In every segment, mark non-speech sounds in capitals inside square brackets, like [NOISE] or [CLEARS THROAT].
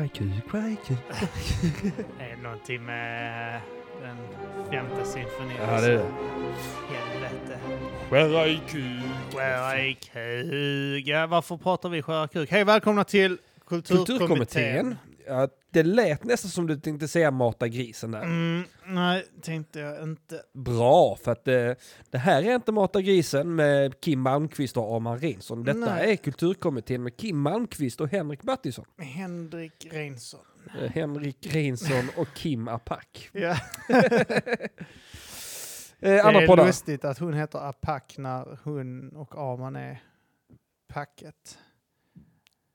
[LAUGHS] Är kuk? Var är kuk? Det är någonting med den femte symfonin. Ja, det är det. Helvete. Skära i kuk. Skära i kuk. Ja, varför pratar vi skära kuk? Hej, välkomna till Kulturkommittén. Kulturkommittén. Ja, det lät nästan som du tänkte säga mata grisen där. Mm, nej, tänkte jag inte. Bra, för att det, det här är inte Mata grisen med Kim Malmqvist och Arman Reinsson. Detta Nej. är Kulturkommittén med Kim Malmqvist och Henrik Mattisson. Henrik Reinsson. Eh, Henrik Reinsson och Kim Apak. [LAUGHS] Ja. [LAUGHS] Eh, Det andra är poddar. lustigt att hon heter Apak när hon och Arman är packet.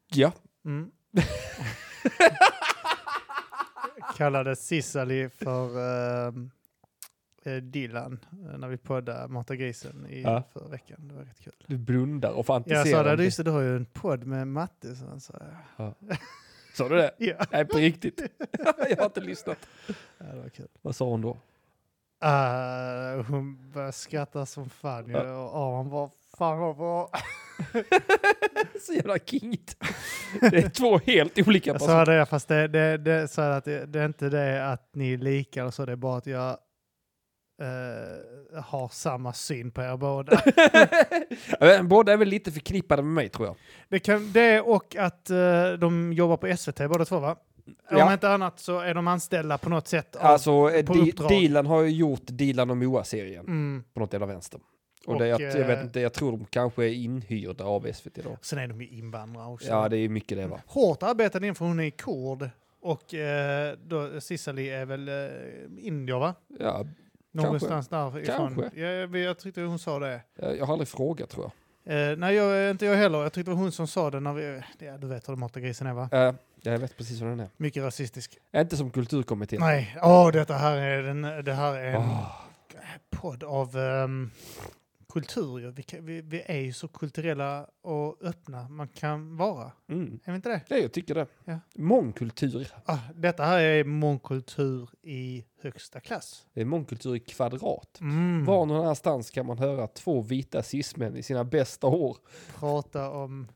Ja. Mm. [LAUGHS] [LAUGHS] Kallade Cicely för ehm, eh, Dylan eh, när vi poddade Mata grisen i Ja. förra veckan. Det var rätt kul. Du blundar och Jag fantiserar. sa om det, det. just det, du har ju en podd med Matte. Så han sa, Sa du det? [LAUGHS] ja. Nej, på riktigt. [LAUGHS] jag har inte lyssnat. ja, det var kul. Vad sa hon då? Uh, hon började skratta som fan. Ja. Ja. Och Aron bara, fan vad bra. [LAUGHS] Så jävla kingigt. [LAUGHS] Det är två helt olika Jag personer. sa det, fast det, det, det, jag att det, det är inte det att ni är lika, och så, det är bara att jag eh, har samma syn på er båda. [LAUGHS] Båda är väl lite förknippade med mig tror jag. det, kan, det och att eh, de jobbar på SVT båda två va? Ja. Om inte annat så är de anställda på något sätt. Av, Alltså, på Di- uppdrag. Dilan har ju gjort Dilan och Moa-serien mm. på något jävla vänster. Och, Och, det, jag, jag vet eh, inte, jag tror de kanske är inhyrda av SVT då. Sen är de ju invandrare också. Ja, det är mycket det va. Hårt arbetade in för hon är kurd. Och eh, då, Cicely är väl eh, indier va? Ja, Någonstans därifrån. Kanske. Jag, jag tyckte hon sa det. jag har aldrig frågat tror jag. Eh, nej, jag, inte jag heller. Jag tyckte det var hon som sa det när vi... Ja, du vet hur matagrisen är va? Eh, jag vet precis vad den är. Mycket rasistisk. Inte som kulturkommittén. Nej, åh, detta här är, den, det här är en podd av um, kultur. ju. Vi, vi, vi är ju så kulturella och öppna man kan vara. mm. Är vi inte det? Ja, jag tycker det. Ja. Mångkultur. Ah, detta här är mångkultur i högsta klass. Det är mångkultur i kvadrat. Mm. Var någon annanstans kan man höra två vita cismän i sina bästa år Prata om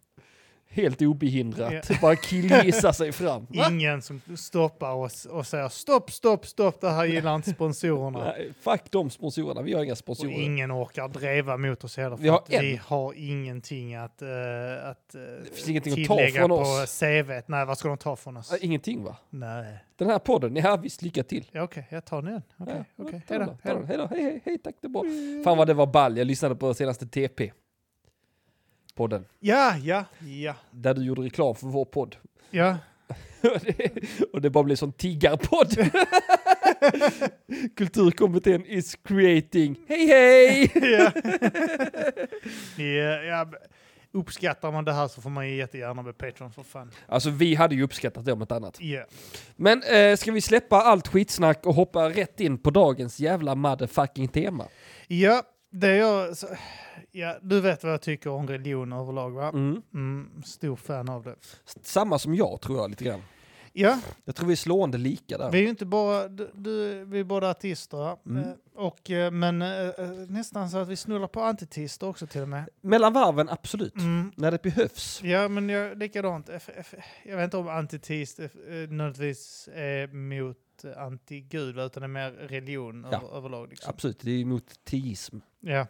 helt obehindrat Ja. bara killgissa sig fram. Va? [LAUGHS] ingen som stoppar oss och säger stopp, stopp, stopp, det här gillar inte sponsorerna. Nej, fuck de sponsorerna, vi har inga Och sponsorer. ingen orkar driva mot oss heller. För Vi har att en. vi har ingenting att, uh, att uh, Det finns ingenting att ta tillägga från på oss. CVt. Nej, vad ska de ta från oss? Ingenting va? Nej. Den här podden, ja visst, lycka till. Ja, Okej, jag tar den. Okej, Ja, okej. ta Hej den då. ta Hej den. då. Hej då, hej hej, hej tack det är bra. Fan vad det var ball, jag lyssnade på senaste TP. Podden, Ja, ja, ja. där du gjorde reklam för vår podd. Ja, Och [LAUGHS] det- och det bara blev sån tiggarpodd. [LAUGHS] Kulturkommittén is creating. Hej hej! [LAUGHS] ja. ja, ja. Uppskattar man det här så får man ju jättegärna bli Patreon för fan. Alltså vi hade ju uppskattat det om ett annat. Ja. Men eh, ska vi släppa allt skitsnack och hoppa rätt in på dagens jävla motherfucking tema? Ja, det jag... Så, ja, du vet vad jag tycker om religion överlag va? Mm. Mm, stor fan av det. Samma som jag tror jag lite grann. Ja, Jag tror vi är slående lika där. vi är ju inte bara... Du, du, vi är båda artister. Mm. eh, Och, eh, men eh, nästan så att vi snurrar på antitister också till och med. Mellan varven, absolut. Mm. När det behövs. Ja, men jag, likadant. Jag vet inte om antiteist nödvändigtvis är mot anti-gud, utan det är mer religion Ja. över, överlag. Liksom. Absolut, det är emot teism. Ja,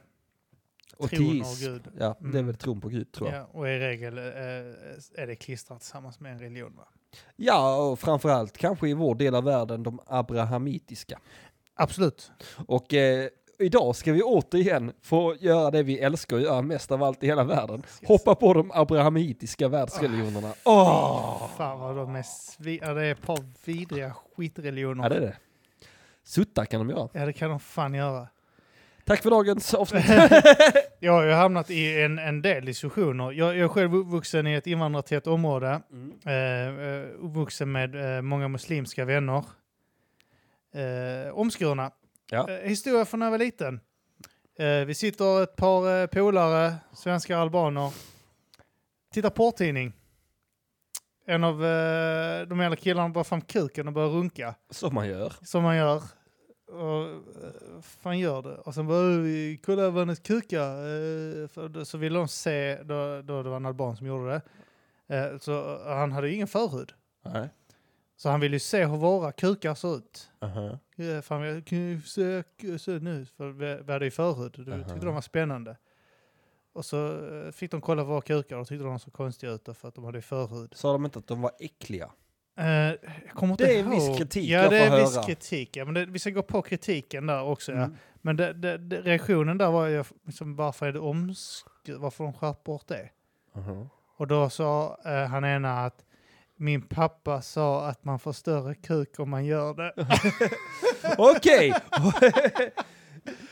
Och tron teism. av Gud. Ja, det är Mm. väl tron på Gud tror jag. Ja, och i regel eh, är det klistrat tillsammans med en religion. Va? Ja, och framförallt kanske i vår del av världen de abrahamitiska. Absolut. Och eh, idag ska vi återigen få göra det vi älskar att göra mest av allt i hela världen. Hoppa på de abrahamitiska världsreligionerna. Åh! Fan vad de är svi- ja, det är ett par vidriga skitreligioner. Ja, det är det. Sutta kan de göra. Ja, det kan de fan göra. Tack för dagens avsnitt. [LAUGHS] [LAUGHS] Jag har ju hamnat i en, en del diskussioner. Jag, jag är själv uppvuxen i ett invandrartätt område. Mm. Eh, eh, uppvuxen med eh, många muslimska vänner. Eh, omskurna. Ja. Eh, historia från när jag var liten. Eh, vi sitter ett par eh, polare, svenska albaner. Tittar porrtidning. En av eh, de äldre killarna drar fram kuken och börjar runka. Som man gör. Som man gör. Och eh, fan gör det? Och sen bara, "Ö, vi kolla vad hennes kuka. Eh, så ville de se, då, då det var en alban som gjorde det. Eh, så han hade ju ingen förhud. Nej. Så han ville ju se hur våra kukar ser ut. Aha. Ja, fan, jag kan ju se, se nu, för vi, vi hade ju förhud. Du Aha. tyckte de var spännande. Och så fick de kolla våra kukar och tyckte de såg konstiga ut för att de hade förhud. Sa de inte att de var äckliga? Jag kommer inte Det är en ihåg. viss kritik Ja, jag det är får en viss höra. kritik. Ja, men det, vi ska gå på kritiken där också. Ja. Mm. Men det, det, det, reaktionen där var ju liksom, varför är det omsk- varför de skärpt bort det? Aha. Och då sa eh, han ena att min pappa sa att man får större kuk om man gör det. [LAUGHS] Okej! [LAUGHS] [LAUGHS] [LAUGHS]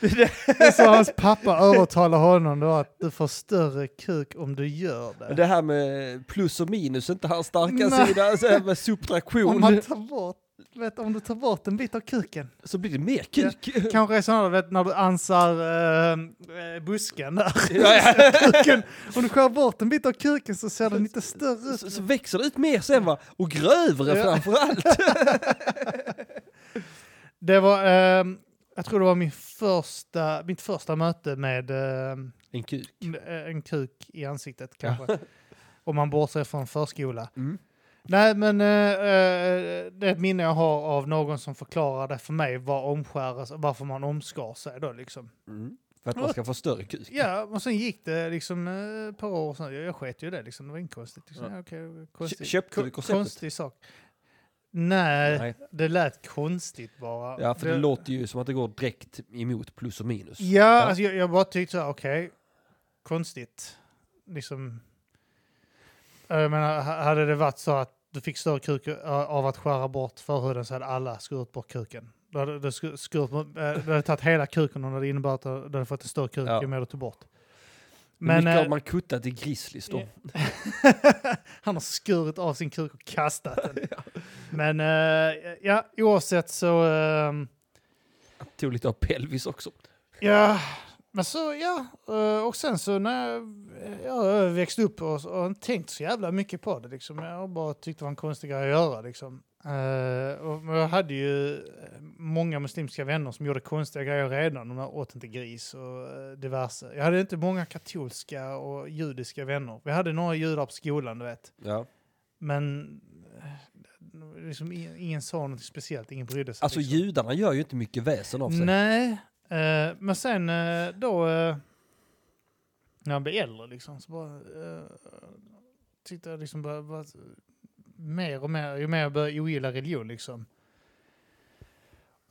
Det sa hans pappa övertalade honom då att du får större kuk om du gör det. det här med plus och minus är inte hans starka Nej. sida, så här med Om subtraktion, man tar bort, vet, om du tar bort en bit av kuken. så blir det mer kuk. Kanske är sådana, vet, när du ansar eh, eh, busken där. [LAUGHS] Ja, ja. [LAUGHS] kuken. Om du skär bort en bit av kuken så ser den lite större ut. Så, så växer det ut mer sen va? Och grövre Ja. framför allt. Det var, eh, jag tror det var min första, mitt första möte med eh, En kuk. en kuk i ansiktet kanske. [LAUGHS] Om man bortser från förskola. Mm. Nej, men eh, eh, det är ett minne jag har av någon som förklarade för mig vad omskäras, varför man omskar sig då liksom. Mm. För att man ska få större kuk. Ja, och sen gick det liksom eh, ett par år sen. Jag, jag sket ju det liksom, det var inte konstigt. Liksom. Ja. Okej, konstigt. köpte du Ko- konceptet? Konstig sak. Nej, Nej. det lät konstigt bara. Ja, för det låter ju som att det går direkt emot plus och minus. Ja, Alltså, jag, jag bara tyckte så här, okej, konstigt. Liksom, jag menar, ha- hade det varit så att du fick större kuk av att skära bort förhuden så hade alla skurit bort kuken. Då hade det sku- skurit, eh, du hade tagit hela kuken och det hade inneburit att du hade fått en större kuk Ja. ju mer du tog bort. Men, Men mycket eh, har man kuttat i grizzlies [LAUGHS] då. han har skurit av sin kuk och kastat den. [LAUGHS] Men eh, ja, oavsett så... ehm, Tog lite av pelvis också. Ja, men så ja. eh, Och sen så när jag, växte upp och, och tänkt så jävla mycket på det liksom. Jag bara tyckt det var en konstig grej att göra liksom. Och men jag hade ju eh, många muslimska vänner som gjorde konstiga grejer redan. De åt inte gris och diverse. Jag hade inte många katolska och judiska vänner. Vi hade några judar på skolan, du vet. Ja. Men liksom, ingen sa något speciellt, ingen brydde sig. Alltså liksom. judarna gör ju inte mycket väsen av sig. Nej, eh, men sen eh, då eh, när jag blev äldre liksom så bara eh, tyckte jag liksom bara, bara mer och mer, ju mer jag började ogilla religion liksom.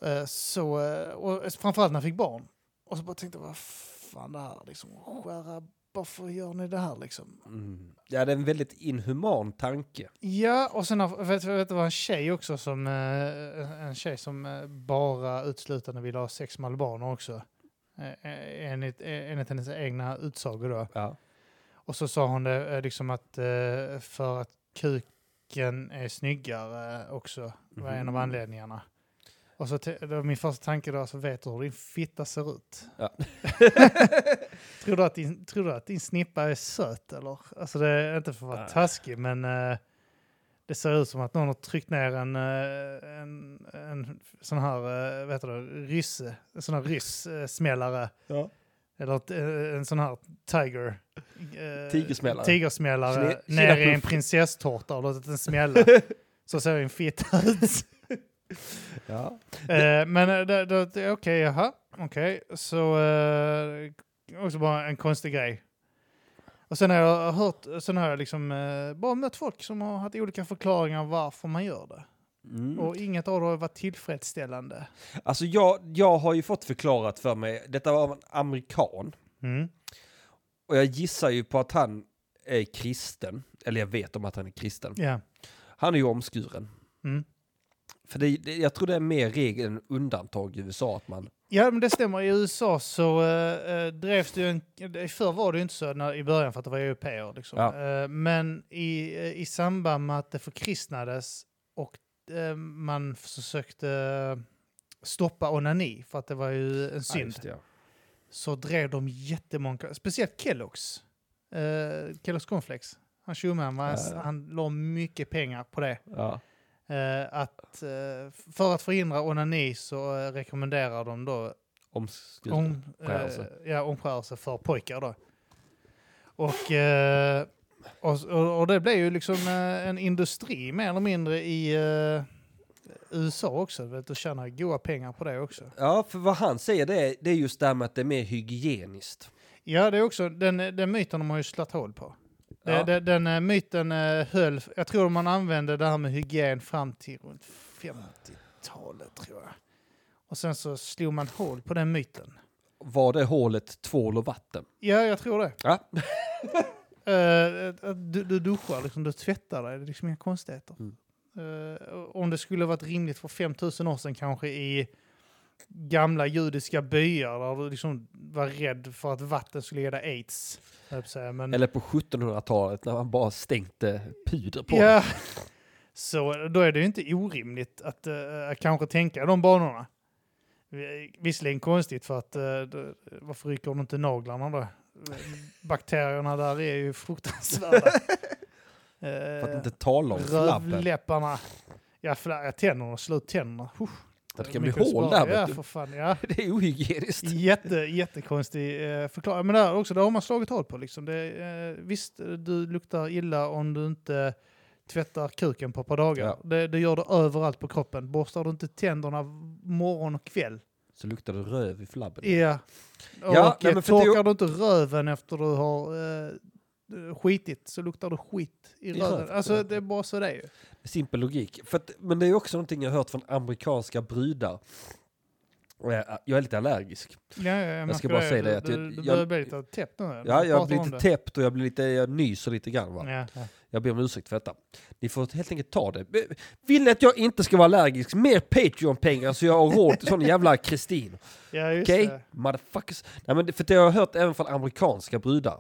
Eh, så, eh, och framförallt när jag fick barn. Och så bara tänkte jag, vad fan det här liksom, skära, varför gör ni det här liksom? Mm. Ja, det är en väldigt inhuman tanke. Ja, och sen har- vet, vet, det var en tjej också som, eh, en tjej som eh, bara uteslutande ville ha sex med albaner också. Eh, Enligt, enligt hennes egna utsagor då. Ja. Och så sa hon det liksom att för att kuken är snyggare också, var en av Mhm. anledningarna. Och så då min första tanke då, så vet du hur din fitta ser ut? Ja. [LAUGHS] tror, du att din, tror du att din snippa är söt eller? Alltså det är inte för att vara Nej. taskig men eh, det ser ut som att någon har tryckt ner en, eh, en, en sån här, uh, vet du, rysse, en sån här ryss-smällare. Ja. Eller eh, en sån här tiger. eh, Tigersmällare. Tigersmällare Kine- ner i en prinsesstårta och låtit den smälla. [LAUGHS] Så ser en fitta ut. Ja. Eh, men eh, okej, jaha. Okej, så eh, också bara en konstig grej. Och sen har jag hört, sen har jag liksom eh, bara mött folk som har haft olika förklaringar varför man gör det. Mm. Och inget av det har varit tillfredsställande. Alltså jag, jag har ju fått förklarat för mig, detta var en amerikan. Mm. Och jag gissar ju på att han är kristen. Eller jag vet om att han är kristen. Ja. Han är ju omskuren. Mm. För det, det, jag tror det är mer regel än undantag i USA att man... Ja, men det stämmer. I USA så uh, drevs det ju en... Förr var det ju inte så när, i början för att det var europeer. Liksom. Ja. Eh, men i, i samband med att det förkristnades och eh, man försökte stoppa onani, för att det var ju en Ja, synd, det, ja. så drev de jättemånga, speciellt Kellogg's. Kellogg's Cornflakes. Han Ja, ja. han la mycket pengar på det. Eh, att, eh, för att förhindra onani så eh, rekommenderar de då Omskuren. om, eh, ja, omskärelse för pojkar då. Och eh, Och, och, och det blev ju liksom eh, en industri mer eller mindre i eh, USA också. Vet, du tjänar goda pengar på det också. Ja, för vad han säger det är, det är just det här med att det är mer hygieniskt. Ja, det är också, den, den myten de har ju slagit hål på. Det- Ja. det- Den, eh, myten eh, höll, jag tror man använde det här med hygien fram till runt 50-talet tror jag. Och sen så slog man hål på den myten. Var det hålet tvål och vatten? Ja, jag tror det. Ja. [LAUGHS] Eh, att du, du duschar, liksom, du tvättar dig, det är liksom inga konstigheter. Mm. Eh, om det skulle varit rimligt för 5000 år sedan kanske i gamla judiska byar där du liksom var rädd för att vatten skulle ge dig aids. Men, Eller på 1700-talet när man bara stänkte puder på ja, så då är det ju inte orimligt att uh, kanske tänka de banorna. Vi- Visserligen konstigt för att uh, varför rycker de inte naglarna då? Bakterierna där är ju fruktansvärda. [LAUGHS] För att inte tala om. Rövläpparna. Ja, tänderna, slå ut tänderna. Uh, Det kan bli hål där Ja, för fan. Ja. [LAUGHS] Det är ohygieniskt. Jätte, jättekonstig eh, förklaring. Men där också, där har man slagit hål på. Liksom. Det, eh, visst, du luktar illa om du inte tvättar kuken på ett par dagar. Ja. Det, det gör du överallt på kroppen. Borstar du inte tänderna morgon och kväll. Så luktar det röv i flabben. Ja. Och Ja, nej, eh, torkar du inte röven efter du har eh, skitit så luktar det skit i, I röven. röven, Alltså det är bara så det är ju. Simpel logik. Att, men det är också någonting jag har hört från amerikanska brudar. Och jag, jag är lite allergisk. Ja, ja, jag, Jag ska bara säga det Du, att du, jag- du jag- börjar bli lite täppt nu. Ja, du jag blir lite det. täppt och jag blir lite, jag nyser lite grann va. Ja, ja. Jag ber om ursäkt för detta. Ni får helt enkelt ta det. Vill ni att jag inte ska vara allergisk? Mer Patreon-pengar så jag har råd till sån jävla Kristin. ja Okej? det. Motherfuckers. Nej men det- för det har jag hört även från amerikanska brudar.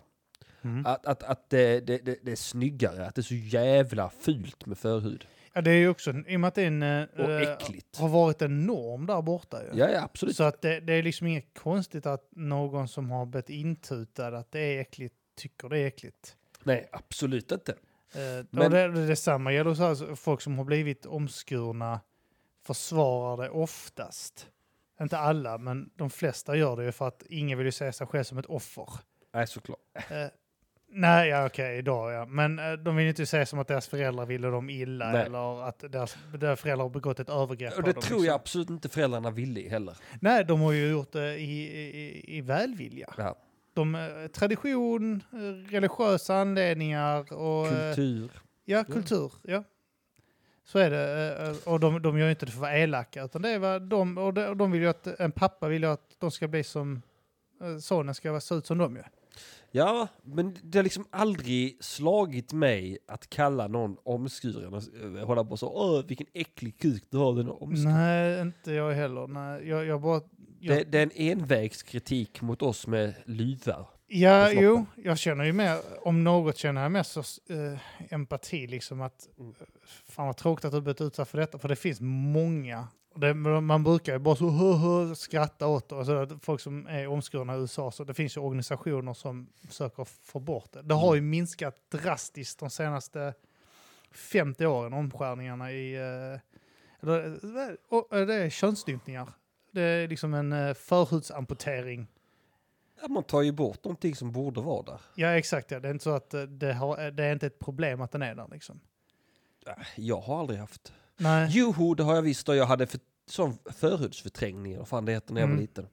Mm. Att, att, att det, det, det, det är snyggare, att det är så jävla fult med förhud. Ja, det är ju också, i och med att det är en, äckligt. har varit en norm där borta. Ju. Ja, ja absolut. Så att det, är liksom inget konstigt att någon som har blivit intutad att det är äckligt tycker det är äckligt. Nej, absolut inte. Eh, Men- och det, det, detsamma gäller så här, folk som har blivit omskurna försvarar det oftast. Inte alla, men de flesta gör det ju för att ingen vill ju se sig själv som ett offer. Nej, såklart. Nej, ja okej, idag ja. Men eh, de vill ju inte se som att deras föräldrar ville dem illa Nej. eller att deras, deras föräldrar har begått ett övergrepp Och det dem. tror liksom. jag absolut inte föräldrarna ville heller. Nej, de har ju gjort det i, i, i välvilja. Ja. De, eh, tradition, eh, religiösa anledningar och... eh, Kultur. Ja, kultur. Ja. Så är det. Och de, de gör ju inte det för att vara elaka, utan det är vad de, och de, de vill ju att, en pappa vill ju att de ska bli som, sonen ska se ut som dem ju. Ja, men det har liksom aldrig slagit mig att kalla någon omskuren och eh, hålla på så åh vilken äcklig kuk du har, den omskuren. Nej, inte jag heller. Nej, jag, jag bara... Jag, Det, det är en envägskritik mot oss med luvar. ja, jo, jag känner ju mer, om något känner jag mer så, eh, empati liksom att, Mm. eh, fan vad tråkigt att du blivit utsatt för detta, för det finns många. Det, man brukar ju bara så hö, hö, skratta åt det. Och så, att folk som är omskurna i USA, så det finns ju organisationer som försöker få bort det. Det har ju minskat drastiskt de senaste 50 åren, omskärningarna i... eh, eller, eh, eh, det är könsstympningar. Det är liksom en förhudsamputering. Ja, man tar ju bort någonting som borde vara där. Ja, exakt. Ja. Det är inte så att det, har, det är inte ett problem att den är där. Liksom. Äh, Jag har aldrig haft. Nej. Joho, det har jag visst och jag hade för, sån förhudsförträngning, eller fan det heter när jag var Mm. liten.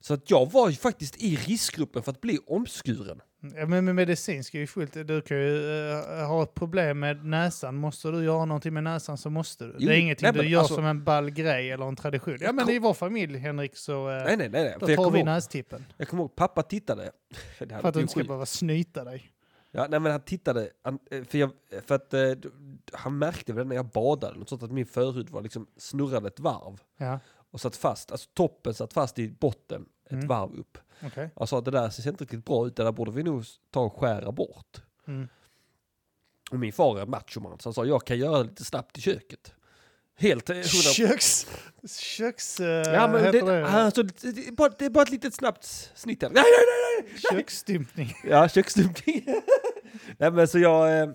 Så att jag var ju faktiskt i riskgruppen för att bli omskuren. Ja, men med medicinskt är ju fullt. Du kan ju eh, ha ett problem med näsan. Måste du göra någonting med näsan så måste du. Jo, det är ingenting nej, du men gör alltså- som en ball grej eller en tradition. Ja, men i vår familj, Henrik, så eh, Nej, nej, nej. nej. då jag tar kommer vi ihåg, nästippen. jag kommer ihåg pappa tittade. [LAUGHS] Det här För att du låter inte ska behöva snyta dig. Ja, nej men han tittade, han, eh, för, jag, för att eh, han märkte väl när jag badade, något sånt att min förhud var liksom snurrade ett varv Ja, och satt fast, alltså toppen satt fast i botten ett Mm. varv upp. okej. Jag sa att det där ser inte riktigt bra ut, det där borde vi nog ta och skära bort. Mm. Och min far är machoman, så han sa jag kan göra det lite snabbt i köket. Helt eh. Köks... Köks... eh, Ja men det, det? alltså, det, det, är bara, det är bara ett litet snabbt snitt här. Nej, nej, nej, nej! Köksstympning. [LAUGHS] Ja, köksstympning. [LAUGHS] Nej men så jag, eh,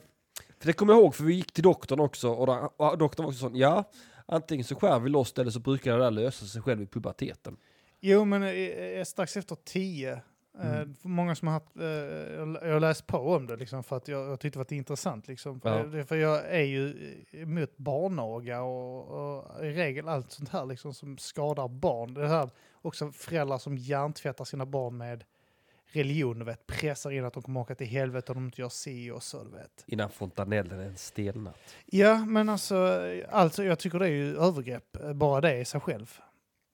för det kommer jag ihåg för vi gick till doktorn också och, då, och doktorn var också sån, ja, antingen så skär vi loss det eller så brukar det där lösa sig själv i puberteten. Jo, men strax efter tio Mm. för många som har haft, eh, jag har läst på om det liksom, för att jag, jag tyckte det var intressant. Liksom. Ja. för jag är ju emot barnaga och, och i regel allt sånt här liksom, som skadar barn. Det här, också föräldrar som hjärntvättar sina barn med religion, vet, pressar in att de kommer åka till helvete om de inte gör si och så. Vet. Innan fontanellen är stelnat. Ja, men alltså, alltså, jag tycker det är ju övergrepp, eh, bara det i sig själv.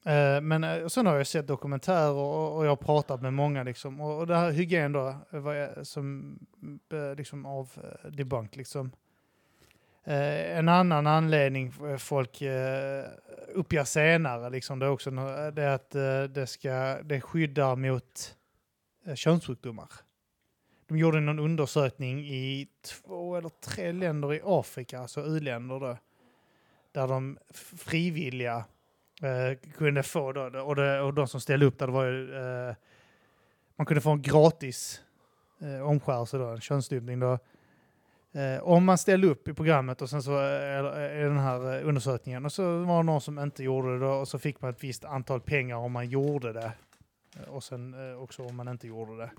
Eh, men eh, sen har jag sett dokumentärer och, jag har pratat med många liksom. Och, det här hygien då, eh, som liksom av debunk liksom. En annan anledning folk uppger senare liksom, det är också det är att det, ska, det skyddar mot könssjukdomar. De gjorde någon undersökning i två eller tre länder i Afrika, alltså u-länder då, där de frivilliga eh, kunde få då, och, det, och de som ställde upp där, det var ju, eh, man kunde få en gratis eh, omskärelse då, en könsstympning då. Eh, om man ställde upp i programmet och sen så eh, i den här eh, undersökningen och så var det någon som inte gjorde det då, och så fick man ett visst antal pengar om man gjorde det. Eh, Och sen eh, också om man inte gjorde det.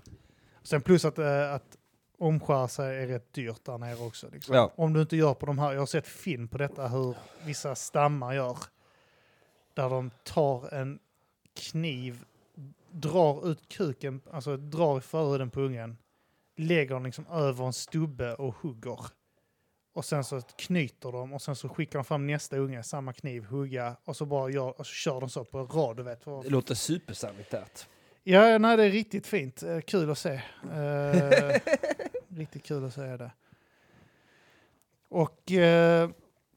Sen plus att, eh, att omskära sig är rätt dyrt där nere också. Liksom. Ja. Om du inte gör på de här, jag har sett film på detta hur vissa stammar gör. Där de tar en kniv, drar ut kuken, alltså drar i förhuden på ungen, lägger den liksom över en stubbe och hugger. Och sen så knyter de och sen så skickar de fram nästa unge, samma kniv, hugga och så bara gör, och så kör de så på rad, du vet. Det låter supersanitärt. Ja, nej, det är riktigt fint. Eh, Kul att se. Eh, [LAUGHS] riktigt kul att se det. Och eh,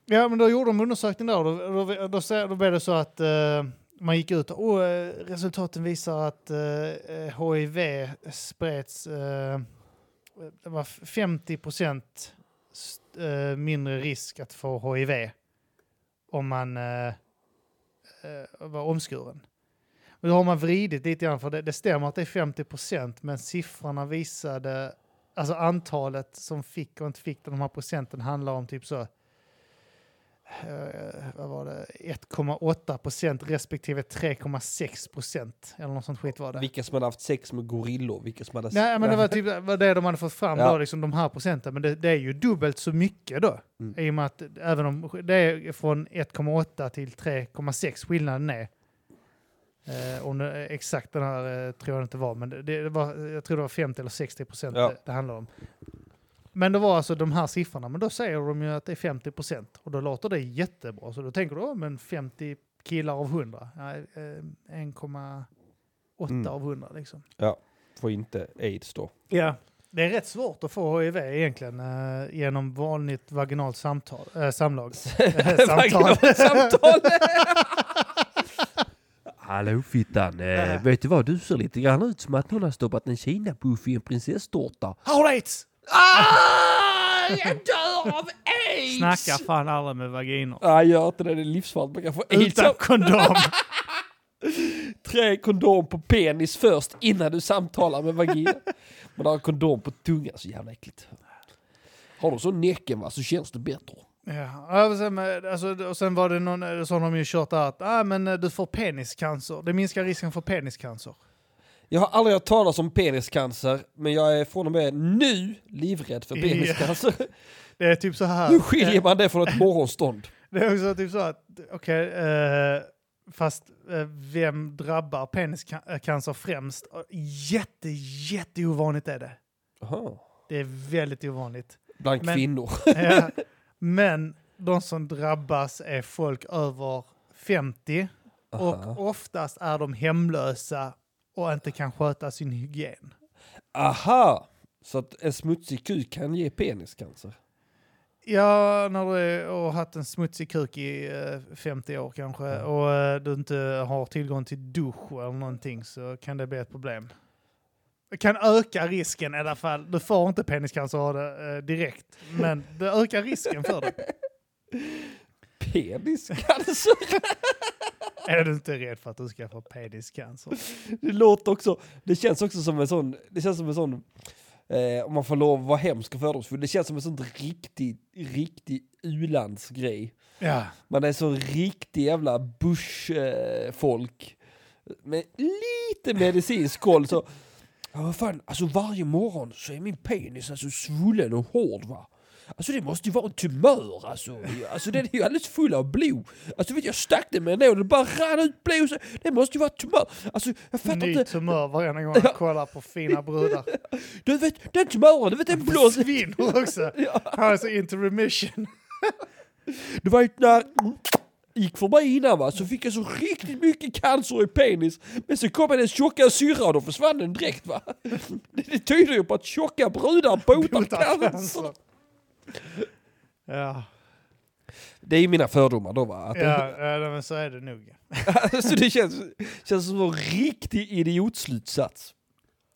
ja, men då gjorde de undersökning där. Då, då, då, då, då blev det så att eh, man gick ut och oh, eh, resultaten visar att eh, HIV spreds eh, det var 50 procent eh, mindre risk att få HIV om man eh, eh, var omskuren. Men då har man vridit lite grann, för det, det stämmer att det är 50 procent, men siffrorna visade, alltså antalet som fick och inte fick de här procenten handlar om typ så, vad var det, 1,8 procent respektive 3,6 procent, eller något sånt skit var det. Vilka som hade haft sex med gorillor, vilka som hade... Nej, men det var typ var det de hade fått fram Ja. då, liksom de här procenten. Men det, det är ju dubbelt så mycket då. Mm. I och med att även om det är från 1,8 till 3,6 skillnaden är. Eh, om det exakt den här eh, tror jag inte var, men det, det var, jag tror det var 50 eller 60 procent Ja. det, det handlar om. Men det var alltså de här siffrorna, men då säger de ju att det är 50 procent och då låter det jättebra. Så då tänker du, oh, men 50 killar av 100, Nej, eh, 1,8 Mm. av 100 liksom. Får inte aids då. Ja, det är rätt svårt att få HIV egentligen eh, genom vanligt vaginalt samtal, äh, samlag. Eh, [LAUGHS] samtal. Samtal! [LAUGHS] Hallå fittan, eh, vet du vad? Du ser lite grann ut som att någon har stoppat en kinapuff i en prinsesstårta. Har du aids? Ah! Jag dör av aids! Snacka fan aldrig med vaginor. Nej, gör inte det. Det är livsfarligt. Man kan få aids. Utan kondom. [LAUGHS] Trä kondom på penis först innan du samtalar med vagina. Man har kondom på tungan, så jävla äckligt. Har du så näcken va, så känns det bättre. ja, och, sen, med- alltså, och sen var det någon, eh, så har de ju kört att ah, men, eh, du får peniscancer. Det minskar risken för peniscancer. Jag har aldrig hört talas om peniscancer, men jag är från och med nu livrädd för peniscancer. [LAUGHS] Det är typ så här. Hur skiljer eh, man det från ett [LAUGHS] morgonstånd? Det är också typ så att, okej, eh, fast eh, vem drabbar peniscancer främst? Jätte, jätte ovanligt är det. Aha. Det är väldigt ovanligt. Bland Men- kvinnor. [LAUGHS] Ja. Men de som drabbas är folk över 50 Aha. och oftast är de hemlösa och inte kan sköta sin hygien. Aha! Så att en smutsig kuk kan ge peniscancer? Ja, när du har haft en smutsig kuk i eh, 50 år kanske och eh, du inte har tillgång till dusch eller någonting så kan det bli ett problem. Det kan öka risken i alla fall. Du får inte peniscancer av det eh, direkt, men det ökar risken för det. [LAUGHS] Peniscancer? Är du inte rädd för att du ska få peniscancer? Det låter också, det känns också som en sån, det känns som en sån, eh, om man får lov att vara hemsk och fördomsfull, det känns som en sån riktig, riktig u-landsgrej. Ja. Man är så riktig jävla bushfolk. Eh, med lite medicinsk koll så, Ja, vad fan, alltså varje morgon så är min penis alltså svullen och hård va. Alltså det måste ju vara en tumör alltså. Alltså den är ju alldeles full av blod. Alltså vet jag stack den med en nål och det bara rann ut blod. Så det måste ju vara en tumör. Alltså jag fattar Ny inte. tumör varje gång jag kollar på fina brudar. [LAUGHS] Du vet den tumören, du vet den blå. Försvinner också. [LAUGHS] Han är så into remission. Var ju när gick förbi innan va, så fick jag så riktigt mycket cancer i penis. Men så kom hennes tjocka syrra och då försvann den direkt va. [LAUGHS] Det, tyder ju på att tjocka brudar Botar cancer. Ja, Det är ju mina fördomar då va. Att ja, ja men så är det nog. [LAUGHS] alltså det känns, känns som en riktig idiotslutsats.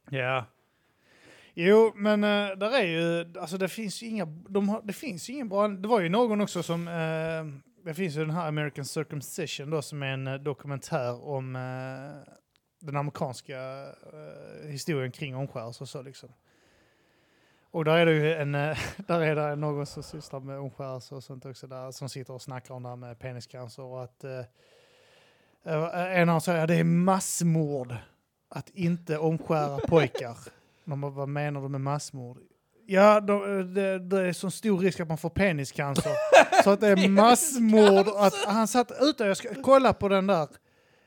Ja. Jo, men uh, där är ju, alltså det finns ju inga, de har, det finns ju ingen bra, det var ju någon också som, eh, det finns ju den här American Circumcision då som är en eh, dokumentär om eh, den amerikanska historien kring omskärelse och så liksom. Och där är det ju en, eh, [LAUGHS] där är det någon som sysslar med omskärelse och sånt också där, som sitter och snackar om det här med peniscancer och att eh, eh, en av dem säger att det är massmord att inte omskära pojkar. Bara, vad menar du med massmord? Ja, de, det, det är så stor risk att man får peniscancer. [LAUGHS] så att det är massmord. Att, han satt ute, jag ska kolla på den där,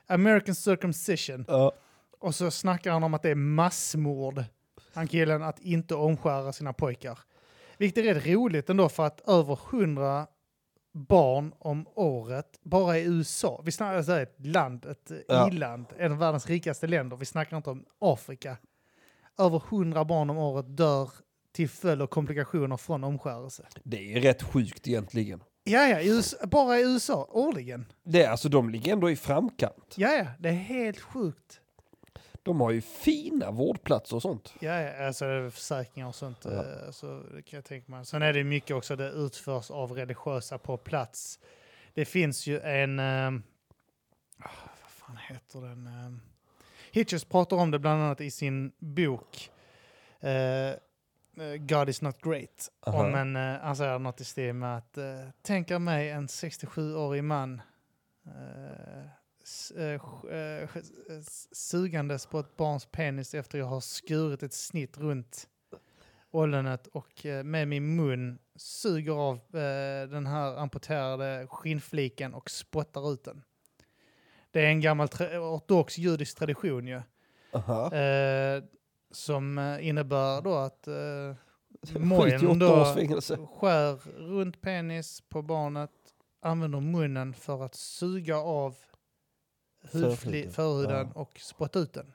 American Circumcision. Ja. Och så snackar han om att det är massmord, han killen, att inte omskära sina pojkar. Vilket är rätt roligt ändå för att över 100 barn om året bara i USA. Vi snackar alltså ett land, ett Ja. i-land, en av världens rikaste länder. Vi snackar inte om Afrika. Över 100 barn om året dör till följd av komplikationer från omskärelse. Det är rätt sjukt egentligen. Ja, ja, USA, bara i USA årligen. Det, är alltså, de ligger ändå i framkant. Ja, ja, det är helt sjukt. De har ju fina vårdplatser och sånt. Ja, alltså försäkringar och sånt. Ja. eh, Så det kan jag tänka mig. Sen är det mycket också det utförs av religiösa på plats. Det finns ju en... ah, vad fan heter den? Um, Hitchens pratar om det bland annat i sin bok eh, God is not great. Aha. Om en, uh, han säger något i stil med att uh, tänka mig en 67-årig man eh, eh, sugandes på ett barns penis efter jag har skurit ett snitt runt ollonet och eh, med min mun suger av eh, den här amputerade skinnfliken och spottar ut den. Det är en gammal ortodox judisk tradition ju. Eh, som innebär då att eh, [LAUGHS] mojen då skär runt penis på barnet, använder munnen för att suga av hudfli- Förhuden. Ja. och spotta ut den.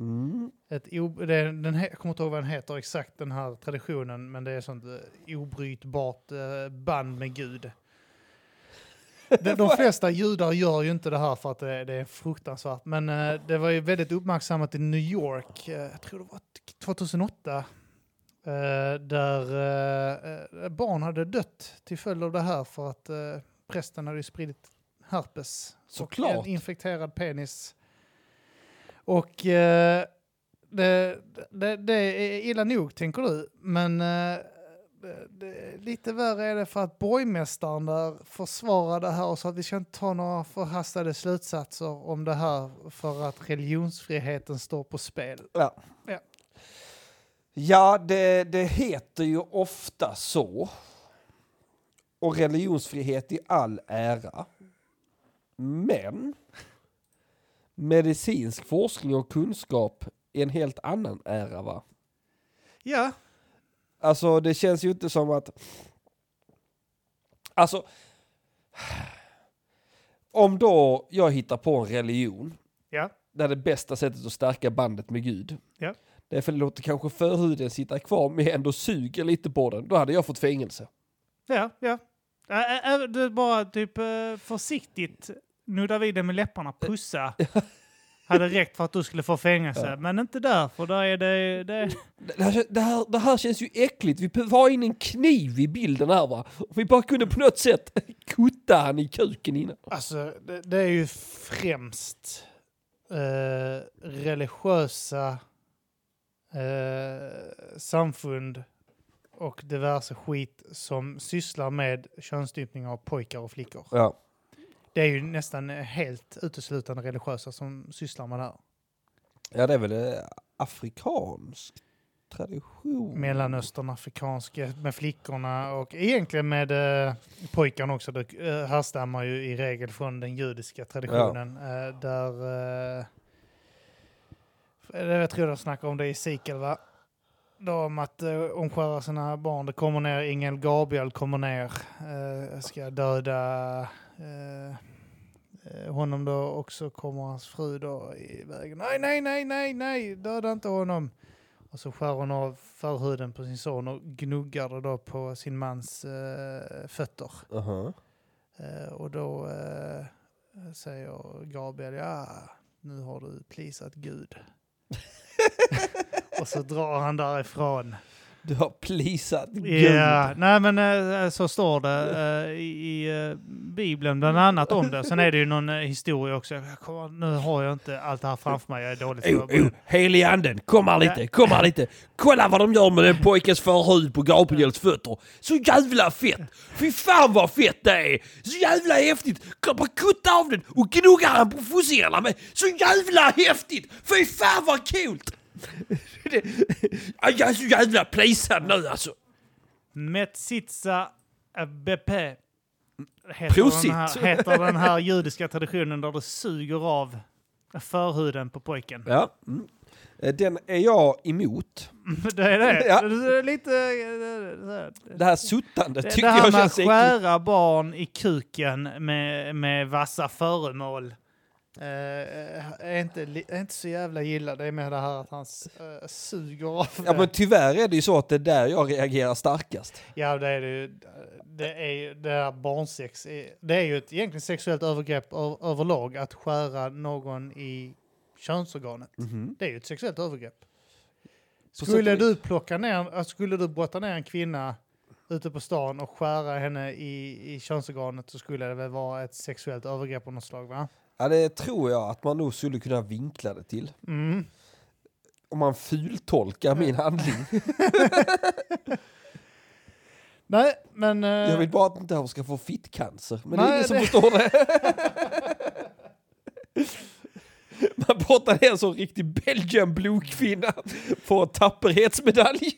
Mm. Ett det, den jag kommer inte ihåg vad den heter exakt den här traditionen, men det är sånt eh, obrytbart eh, band med Gud. [LAUGHS] De, de flesta judar gör ju inte det här för att det, det är fruktansvärt, men eh, det var ju väldigt uppmärksammat i New York, eh, jag tror det var t- 2008, eh, där barn hade dött till följd av det här för att prästen hade spridit herpes. Såklart. Och en infekterad penis. Och eh, det, det, det är illa nog, tänker du. Men eh, det, lite värre är det för att borgmästaren där försvarar det här och sa att vi ska inte ta några förhastade slutsatser om det här för att religionsfriheten står på spel. Ja. Ja. Ja, det, det heter ju ofta så. Och religionsfrihet i all ära. Men medicinsk forskning och kunskap är en helt annan ära va? Ja, Alltså det känns ju inte som att... Alltså... Om då jag hittar på en religion ja, där det bästa sättet att stärka bandet med Gud. Ja. Det är för att låta kanske förhuden sitta kvar men ändå suger lite på den. Då hade jag fått fängelse. ja, ja. Ä- ä- ä- Det är bara typ eh, försiktigt nudda vid det med läpparna, pussa. [LAUGHS] Hade räckt för att du skulle få fängelse, Ja. men inte där, för där är det... det Det här, det, här, det här känns ju äckligt. Vi ha in en kniv i bilden här va. Vi bara kunde på något sätt [LAUGHS] kutta han i kuken innan. Alltså, det, det är ju främst eh, religiösa eh, samfund och diverse skit som sysslar med könsstympning av pojkar och flickor. Ja. Det är ju nästan helt uteslutande religiösa som sysslar med det här. Ja det är väl det afrikansk tradition. Mellanöstern, afrikanska med flickorna och egentligen med eh, pojkarna också. Det eh, härstammar ju i regel från den judiska traditionen. Eh, där, eh, jag tror de snackar om det i Sikel va? Då om att eh, omskära sina barn. Det kommer ner, Ingel Gabriel kommer ner, eh, ska döda eh, eh, honom då och så kommer hans fru då i vägen. Nej, nej, nej, nej, nej, döda inte honom. Och så skär hon av förhuden på sin son och gnuggar det då på sin mans eh, fötter. Aha. Eh, och då eh, säger Gabriel, ja, nu har du plisat Gud. [LAUGHS] och så drar han därifrån. Du har plisat Ja, Gud. nej men eh, så står det eh, i, eh, Bibeln bland annat om det. Sen är det ju någon historia också. Kommer, nu har jag inte allt det här framför mig, jag är dåligt Oh, förberedd. oh, helig anden, kom här lite, kom här lite. Kolla vad de gör med den pojkens förhud på Gabriels fötter. Så jävla fett! Fy fan vad fett det är! Så jävla häftigt! Kom bara kutta av den och gnugga han på fossingarna med. Så jävla häftigt! Fy fan vad coolt! Jag är så jävla plisad nu alltså. Metsitsa BP heter Prosit. den, här, heter den här judiska traditionen där du suger av förhuden på pojken. Ja. Mm. Den är jag emot. [LAUGHS] Det är det. Ja. Det är lite... eh, Det här suttandet Det, tycker det här jag med känns att äckligt. skära barn i kuken med, med vassa föremål eh, är, inte, är inte så jävla gilla. Det är med det här att han eh, suger av Ja men tyvärr är det ju så att det är där jag reagerar starkast. Ja, det är det ju. Det är ju det här barnsex. Det är ju ett egentligen sexuellt övergrepp överlag att skära någon i könsorganet. Det är ju ett sexuellt övergrepp. Skulle du plocka ner, äh, skulle du brotta ner en kvinna ute på stan och skära henne i, i könsorganet så skulle det väl vara ett sexuellt övergrepp av något slag va? Ja det tror jag att man nog skulle kunna vinkla det till. Mm. Om man fultolkar min handling. [LAUGHS] Nej, men... eh, Jag vill bara att inte han ska få fittcancer. Men det är Nej, ingen som det- förstår det. [LAUGHS] Man brottar ner en sån riktig Belgian blodkvinna. Får en tapperhetsmedalj.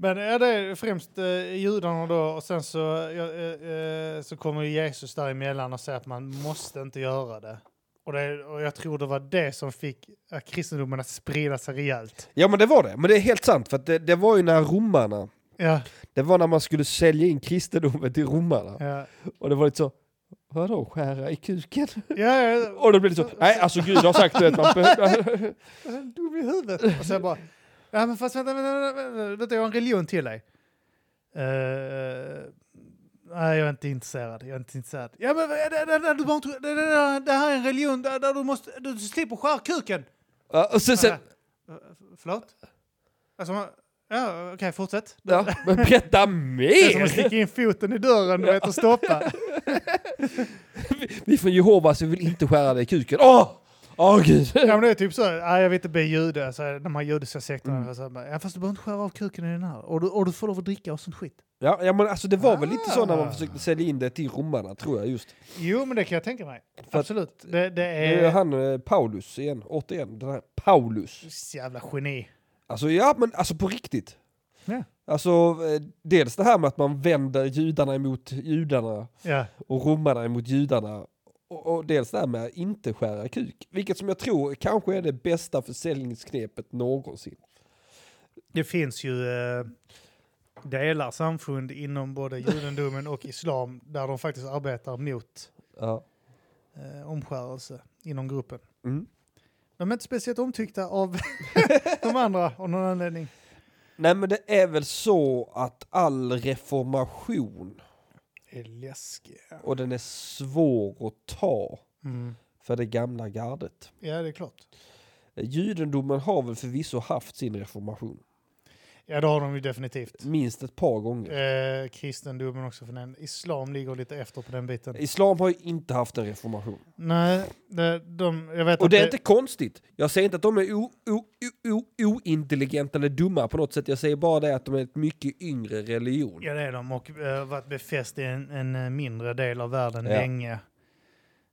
Men ja, det är främst eh, judarna då och sen så, eh, eh, så kommer Jesus däremellan och säger att man måste inte göra det. Och, det. och jag tror det var det som fick eh, kristendomen att sprida sig rejält. Ja men det var det. Men det är helt sant. För det, det var ju när romarna, Ja, det var när man skulle sälja in kristendomen till romarna. ja. Och det var lite så, vadå skära i kuken? ja, ja. [LAUGHS] Och då blev det så, nej alltså Gud har sagt det. Man behöver- [LAUGHS] dum i huvudet. Och jag bara, ja men fast vänta, vänta, vänta, vänta, vänta jag har en religion till dig. Eh, nej, jag är inte intresserad. Jag är inte intresserad. Ja men det, det, det, du bara, inte- det, det, det här är en religion där, där du måste, du slipper skära kuken. Ja, och sen, sen, Eh, Förlåt? Alltså, ja, okej, fortsätt. ja, men berätta Det är som mer! att sticka in foten i dörren du vet, och stoppa. [LAUGHS] Vi från Jehovas vi vill inte skära dig i kuken. Åh! Åh gud! Ja, men det är typ så, nej, jag vill inte bli jude, så de här judiska sekterna. Mm. Så, ja, fast du behöver inte skära av kuken i den här. Och du, och du får lov att dricka och sånt skit. Ja, ja men alltså det var väl lite så när man Ah. försökte sälja in det till romarna tror jag just. Jo, men det kan jag tänka mig. För Absolut. Det, det är... är han eh, Paulus igen, återigen, den här Paulus. Så Jävla geni. Alltså ja, men alltså på riktigt. Ja. Alltså eh, dels det här med att man vänder judarna emot judarna Ja. och romarna emot judarna. Och, och dels det här med att inte skära kuk. Vilket som jag tror kanske är det bästa försäljningsknepet någonsin. Det finns ju eh, delar, samfund inom både judendomen och islam där de faktiskt arbetar mot Ja. eh, omskärelse inom gruppen. Mm. De är inte speciellt omtyckta av [LAUGHS] de andra av någon anledning. Nej men det är väl så att all reformation är läskiga. och den är svår att ta Mm. för det gamla gardet. Ja, det är klart. Judendomen har väl förvisso haft sin reformation. Ja, det har de ju definitivt. Minst ett par gånger. Eh, kristendomen också för den. Islam ligger lite efter på den biten. Islam har ju inte haft en reformation. Nej, det, de, jag vet Och det är inte konstigt. Jag säger inte att de är o- o- o- o- ointelligenta eller dumma på något sätt. Jag säger bara det att de är ett mycket yngre religion. Ja, det är de och uh, varit befäst i en, en eh, mindre del av världen Ja. länge.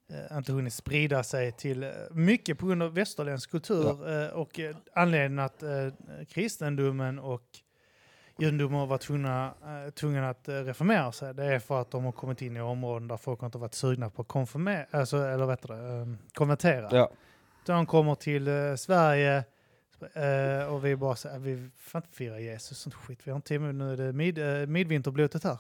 Eh, inte hunnit sprida sig till eh, mycket på grund av västerländsk kultur eh, och anledningen att kristendomen och judendomen har varit tvungna, tvungna att reformera sig. Det är för att de har kommit in i områden där folk inte varit sugna på att konfirmera, alltså, eller vet det, eh, konvertera. Ja. De kommer till Sverige och vi bara säger vi får inte fira Jesus sånt skit. Vi har inte nu är det mid, midvinterblotet här.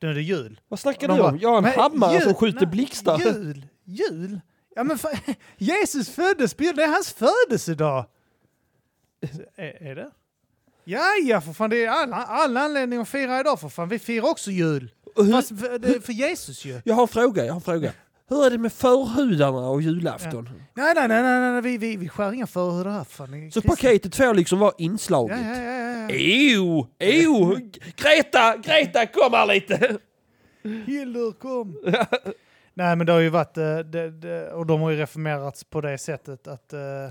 Nu är det jul. Vad snackar du om? Jag har en "Men hammare som skjuter blixtar. Jul? Jul? Ja men fan, [LAUGHS] Jesus föddes på jul, det är hans födelsedag. Är, är det? Ja, ja för fan det är alla, alla anledningar att fira idag för fan. Vi firar också jul. Hur, Fast för, det för Jesus ju. jag har en fråga, jag har en fråga. Hur är det med förhudarna och julafton? Nej, nej, nej, nej, nej vi, vi, vi skär inga förhudar här. Fan, Så paketet får liksom vara Ja, inslaget? ja, ja, ja. Ew, ew! Greta, Greta kom här lite! Hildur kom! [LAUGHS] Nej men det har ju varit, eh, det, det, och de har ju reformerats på det sättet att, eh,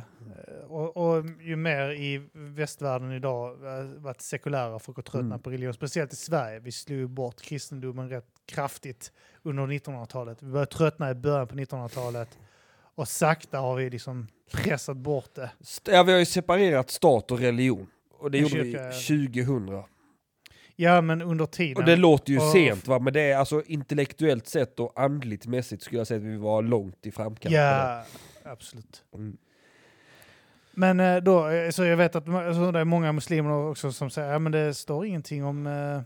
och, och ju mer i västvärlden idag eh, varit sekulära folk har tröttnat Mm. på religion, speciellt i Sverige. Vi slog ju bort kristendomen rätt kraftigt under 1900-talet. Vi började tröttna i början på 1900-talet och sakta har vi liksom pressat bort det. Ja, vi har ju separerat stat och religion. Och det gjorde vi 2000. Ja men under tiden. Och det låter ju Och- sent va, men det är alltså intellektuellt sett och andligt mässigt skulle jag säga att vi var långt i framkant. Ja, absolut. Mm. Men eh, då, eh, så jag vet att alltså, det är många muslimer också som säger att ja, det står ingenting om eh, eh,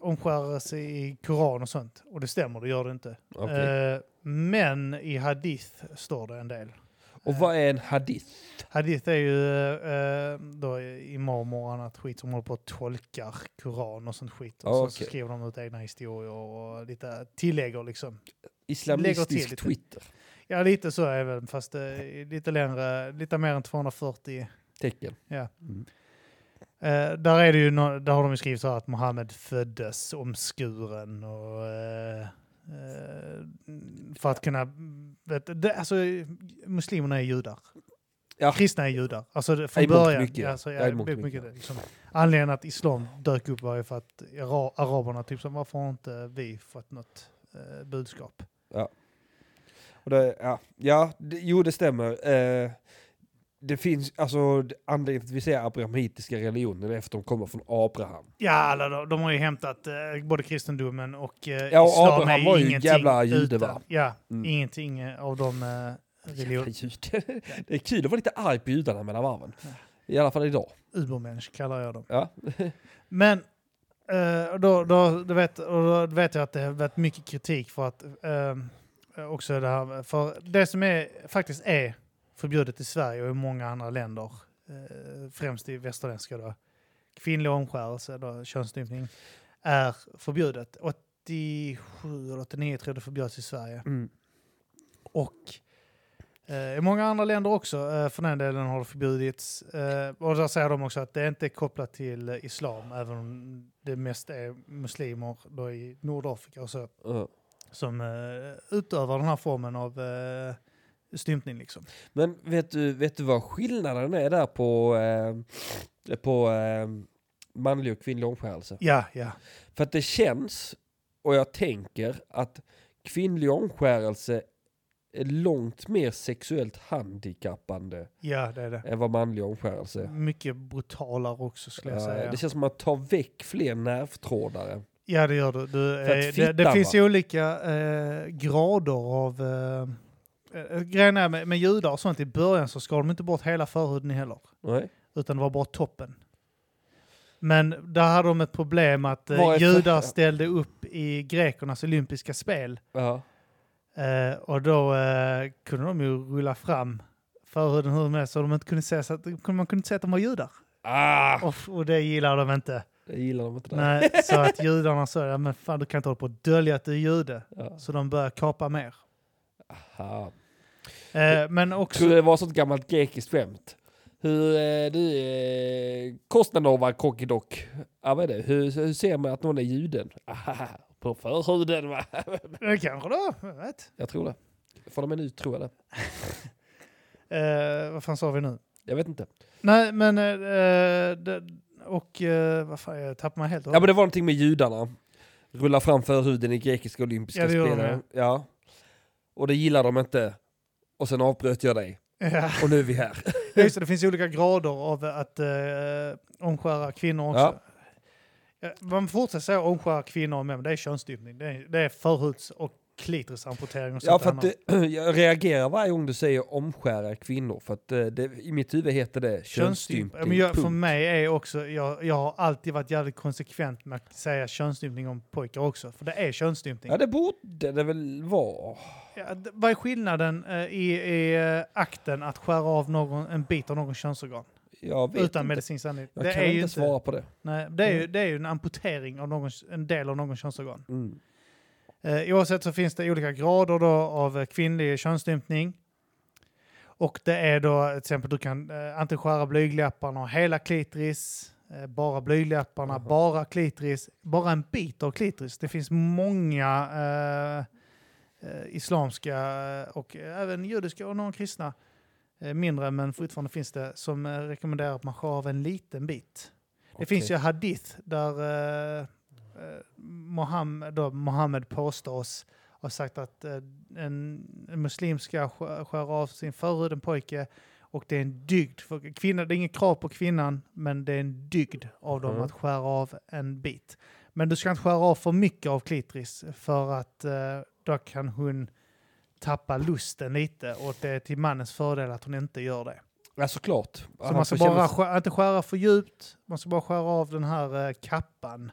omskärelse i Koran och sånt. Och det stämmer, det gör det inte. Okej. Eh, men i hadith står det en del. Och vad är en hadith? Hadith är ju eh, då imamer och annat skit som håller på och tolkar Koran och sånt skit. Och Ja, så, okej. så skriver de ut egna historier och lite tillägger liksom. Islamistisk lite. Twitter? Ja, lite så är det väl, fast eh, lite längre, lite mer än 240. Tecken. Ja. Mm. Eh, där, är det ju där har de ju skrivit så här att Mohammed föddes omskuren och eh, för att kunna... Vet, det, alltså, muslimerna är judar. Ja. Kristna är judar. Alltså det, från början. mycket. Alltså, Ja, ja, och mycket, mycket. liksom. Anledningen att islam dök upp var ju för att ara- araberna typ så varför har inte vi fått något eh, budskap? Och det, ja, ja det, jo det stämmer. Eh, det finns, alltså anledningen till att vi säger abrahamitiska religionen är för att de kommer från Abraham. Ja, alla, de, de har ju hämtat eh, både kristendomen och eh, Ja, och islam Abraham var ju ingenting jävla jude, va? Ja, Mm. ingenting eh, av de eh, Jävla religion... judar. [LAUGHS] Det är kul att vara lite arg på judarna mellan varven. I alla fall idag. Ubermensch kallar jag dem. Ja. [LAUGHS] Men eh, då, då, då, vet, då vet jag att det har varit mycket kritik för att eh, också det här, för det som är, faktiskt är förbjudet i Sverige och i många andra länder, eh, främst i västerländska då, kvinnlig omskärelse, då, könsstympning, är förbjudet. 87 eller 89 tror jag det förbjöds i Sverige. Mm. Och eh, i många andra länder också, eh, för den delen har det förbjudits. Eh, och där säger de också att det inte är kopplat till islam, även om det mest är muslimer då i Nordafrika och så, Ja. som utövar den här formen av stympning. Liksom. Men vet du, vet du vad skillnaden är där på, eh, på eh, manlig och kvinnlig omskärelse? Ja, ja. För att det känns, och jag tänker, att kvinnlig omskärelse är långt mer sexuellt handikappande Ja, det är det. än vad manlig omskärelse är. Mycket brutalare också skulle jag Ja, säga. det känns som att man tar väck fler nervtrådar. Ja, det gör du. du eh, det, det finns ju olika eh, grader av... Eh, eh, grejen är med, med judar och sånt, i början så skar de inte bort hela förhuden heller. Nej? Utan det var bara toppen. Men där hade de ett problem att eh, judar ställde upp i grekernas olympiska spel. Ja. Eh, och då eh, kunde de ju rulla fram förhuden hur med så de inte kunde se så att, man kunde inte se att de var judar. Ah, Och, och det gillar de inte. det gillar de inte. Där. Nej, så att judarna sa, ja, men fan du kan inte hålla på och dölja att du är jude. Ja. Så de börjar kapa mer. Aha. Eh, men också... tror det var ett sånt gammalt grekiskt skämt. Hur eh, du, eh, Kostnadova Kokidok. Ja, vad är det? Hur, hur ser man att någon är juden? På förhuden va? [LAUGHS] Kanske då, jag vet. Jag tror det. Från och med nu tror jag det. [LAUGHS] Eh, vad fan sa vi nu? Jag vet inte. Nej, men... Eh, eh, det, och eh, vad fan, jag tappade mig helt. Ja men det var någonting med judarna. Rulla fram förhuden i grekiska olympiska Ja, spelen. Ja. Och det gillar de inte. Och sen avbröt jag dig. Ja. Och nu är vi här. [LAUGHS] Just det, det finns olika grader av att uh, omskära kvinnor också. Ja. Ja, Man fortsätter säga omskära kvinnor och män, men det är könsstympning. Det är, det är förhuds och klitorisamputering och Ja, sånt för att det, [CLEARS THROAT] jag reagerar varje gång du säger omskära kvinnor. För att eh, det, i mitt huvud heter det Könsstympning. Men jag, för mig är också, jag, jag har alltid varit jävligt konsekvent med att säga könsstympning om pojkar också. För det är könsstympning. Ja, det borde det väl vara. Ja, vad är skillnaden eh, i, i eh, akten att skära av någon, en bit av någon könsorgan? Jag vet Utan medicinsk anledning. Jag Det kan är inte svara på det. nej, det, är ju, det är ju en amputering av någon, en del av någon könsorgan. Mm. Eh, oavsett så finns det olika grader då av eh, kvinnlig könsstympning. Och det är då till exempel du kan eh, antingen skära blygdläpparna och hela klitoris, eh, bara blygdläpparna, Jaha. bara klitoris, bara en bit av klitoris. Det finns många eh, eh, islamska och även judiska och några kristna, mindre men fortfarande finns det, som rekommenderar att man skär av en liten bit. Det finns ju hadith där Mohammed, då, Mohammed påstås ha sagt att eh, en, en muslim ska skära av sin förhud, en pojke, och det är en dygd. För kvinna, det är inget krav på kvinnan, men det är en dygd av dem Mhm. att skära av en bit. Men du ska inte skära av för mycket av klitoris för att eh, då kan hon tappa lusten lite och det är till mannens fördel att hon inte gör det. Ja, såklart. Så man ska känna- bara skära, inte skära för djupt, man ska bara skära av den här eh, kappan.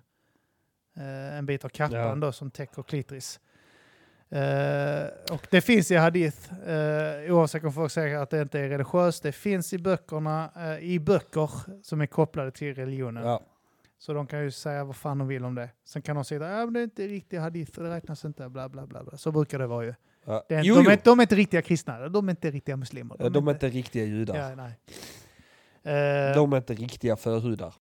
Eh, en bit av kappan Ja. då som täcker klitoris. Eh, och det finns i hadith, eh, oavsett om folk säger att det inte är religiöst, det finns i böckerna, eh, i böcker som är kopplade till religionen. Ja. Så de kan ju säga vad fan de vill om det. Sen kan de säga att äh, det är inte riktig hadith, det räknas inte, bla bla bla. bla. Så brukar det vara ju. Ja. Det är, jo, de, jo. är, de är inte riktiga kristna, de är inte riktiga muslimer. Ja, de är inte riktiga judar. Ja, nej. Eh, De är inte riktiga förhudar.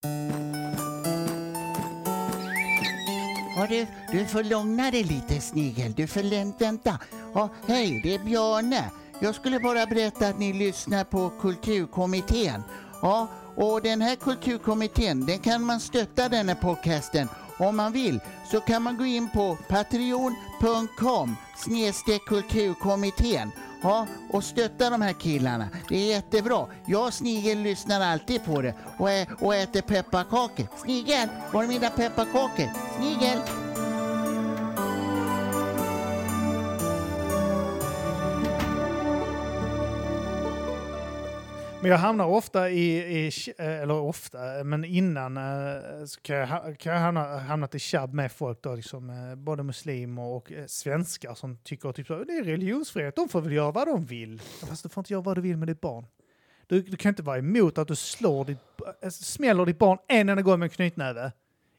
Ja, du, du får lugna dig lite Snigel, du får vänta. Ja, hej, det är Björne. Jag skulle bara berätta att ni lyssnar på Kulturkommittén. Ja, och den här Kulturkommittén, den kan man stötta den här podcasten. Om man vill så kan man gå in på patreon.com snedstreck kulturkommittén. Ja, och stötta de här killarna. Det är jättebra. Jag och Snigel lyssnar alltid på det och, ä- och äter pepparkakor. Snigel, var är mina pepparkakor? Snigel! Men jag hamnar ofta i, i eh, eller ofta, men innan eh, så kan jag, ha- kan jag hamna, hamnat i tjabb med folk då, liksom, eh, både muslimer och eh, svenskar som tycker typ så, det är religionsfrihet, de får väl göra vad de vill. Fast du får inte göra vad du vill med ditt barn. Du, du kan inte vara emot att du slår ditt, eh, smäller ditt barn en enda gång med en knytnäve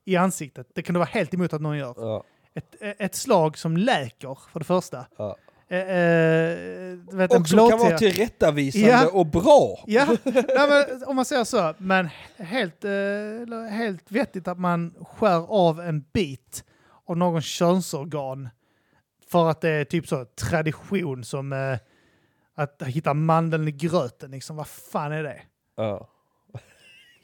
i ansiktet. Det kan du vara helt emot att någon gör. Ja. Ett, ett slag som läker, för det första. Ja. Eh, eh, vet, Och som kan vara tillrättavisande Ja. och bra. Ja, [LAUGHS] nej, men, om man säger så. Men helt, eh, helt vettigt att man skär av en bit av någon könsorgan för att det är typ så tradition som eh, att hitta mandeln i gröten. Liksom. Vad fan är det? Ja.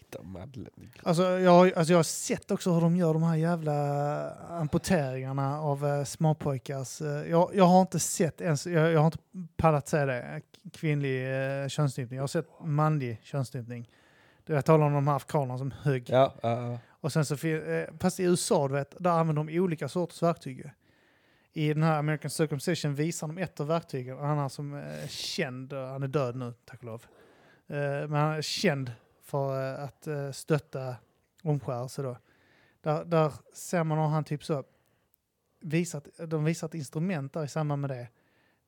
Hitta Madeleine. Alltså jag, alltså jag har sett också hur de gör de här jävla amputeringarna av eh, småpojkars... Eh, jag, jag har inte sett ens, jag, jag har inte pallat säga det, kvinnlig eh, könsstympning. Jag har sett manlig könsstympning. Jag talar om de här afghanerna som högg. Ja, ja, ja. Och sen så, eh, fast i USA, du vet, där använder de olika sorters verktyg. I den här American Circumcision visar de ett av verktygen, han är som är känd, han är död nu tack och lov. Eh, men han är känd för eh, att eh, stötta omskärelse då. Där, där ser man hur han typ så visat, de visar ett instrument där i samband med det.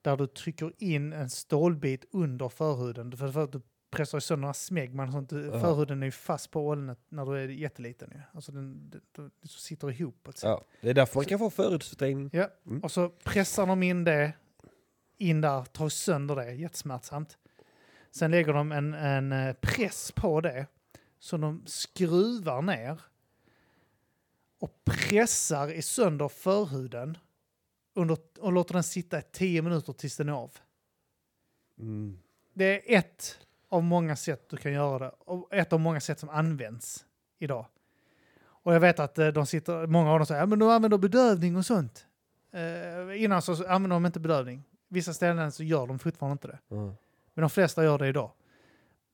Där du trycker in en stålbit under förhuden. För, för att du pressar sönder några smegman och sånt. Ja. Förhuden är ju fast på ollonet när du är jätteliten. Ju. Alltså den, den, den sitter ihop på ett sätt. ja. Det är därför man kan få förutställning. Ja. Mm. Och så pressar de in det, in där, tar sönder det, jättesmärtsamt. Sen lägger de en, en eh, press på det, så de skruvar ner och pressar i sönder förhuden under, och låter den sitta i tio minuter tills den är av. Mm. Det är ett av många sätt du kan göra det. Och ett av många sätt som används idag. Och jag vet att eh, de sitter, många av dem säger att ja, men de använder bedövning och sånt. Eh, innan så använde de inte bedövning. Vissa ställen så gör de fortfarande inte det. Ja. Men de flesta gör det idag.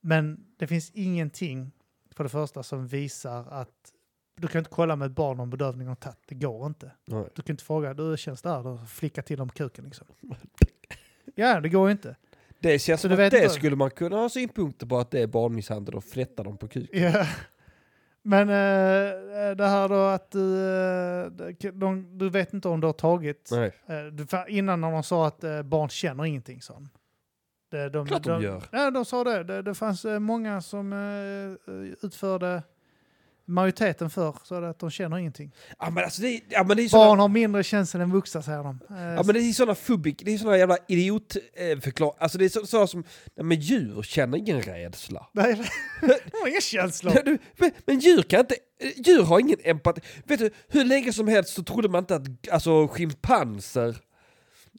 Men det finns ingenting, för det första, som visar att du kan inte kolla med ett barn om bedövning har tagit. Det går inte. Nej. Du kan inte fråga, du känns det här? Då flicka till dem kuken liksom. [LAUGHS] Ja, det går ju inte. Det känns Så som att det inte- skulle man kunna ha synpunkter på att det är barnmisshandel och flätta dem på kuken. Ja. Men eh, det här då att du, eh, de, du vet inte om du har tagit. Nej. Eh, du, innan när de sa att barn känner ingenting sa. Det, de, Klart de gör. Ja, de sa det. Det, det fanns eh, många som eh, utförde majoriteten för så att de känner ingenting. Ja men alltså det, ja, men det är Barn såna, har mindre känsel än vuxna säger de. Eh, ja, men det är såna fubik, det är såna jävla idiot eh, förklar, Alltså det är så, sådana som, nej, men djur känner ingen rädsla. [LAUGHS] Nej, de har inga känslor. Du, men, men djur kan inte, eh, djur har ingen empati. Vet du, hur länge som helst så trodde man inte att alltså, schimpanser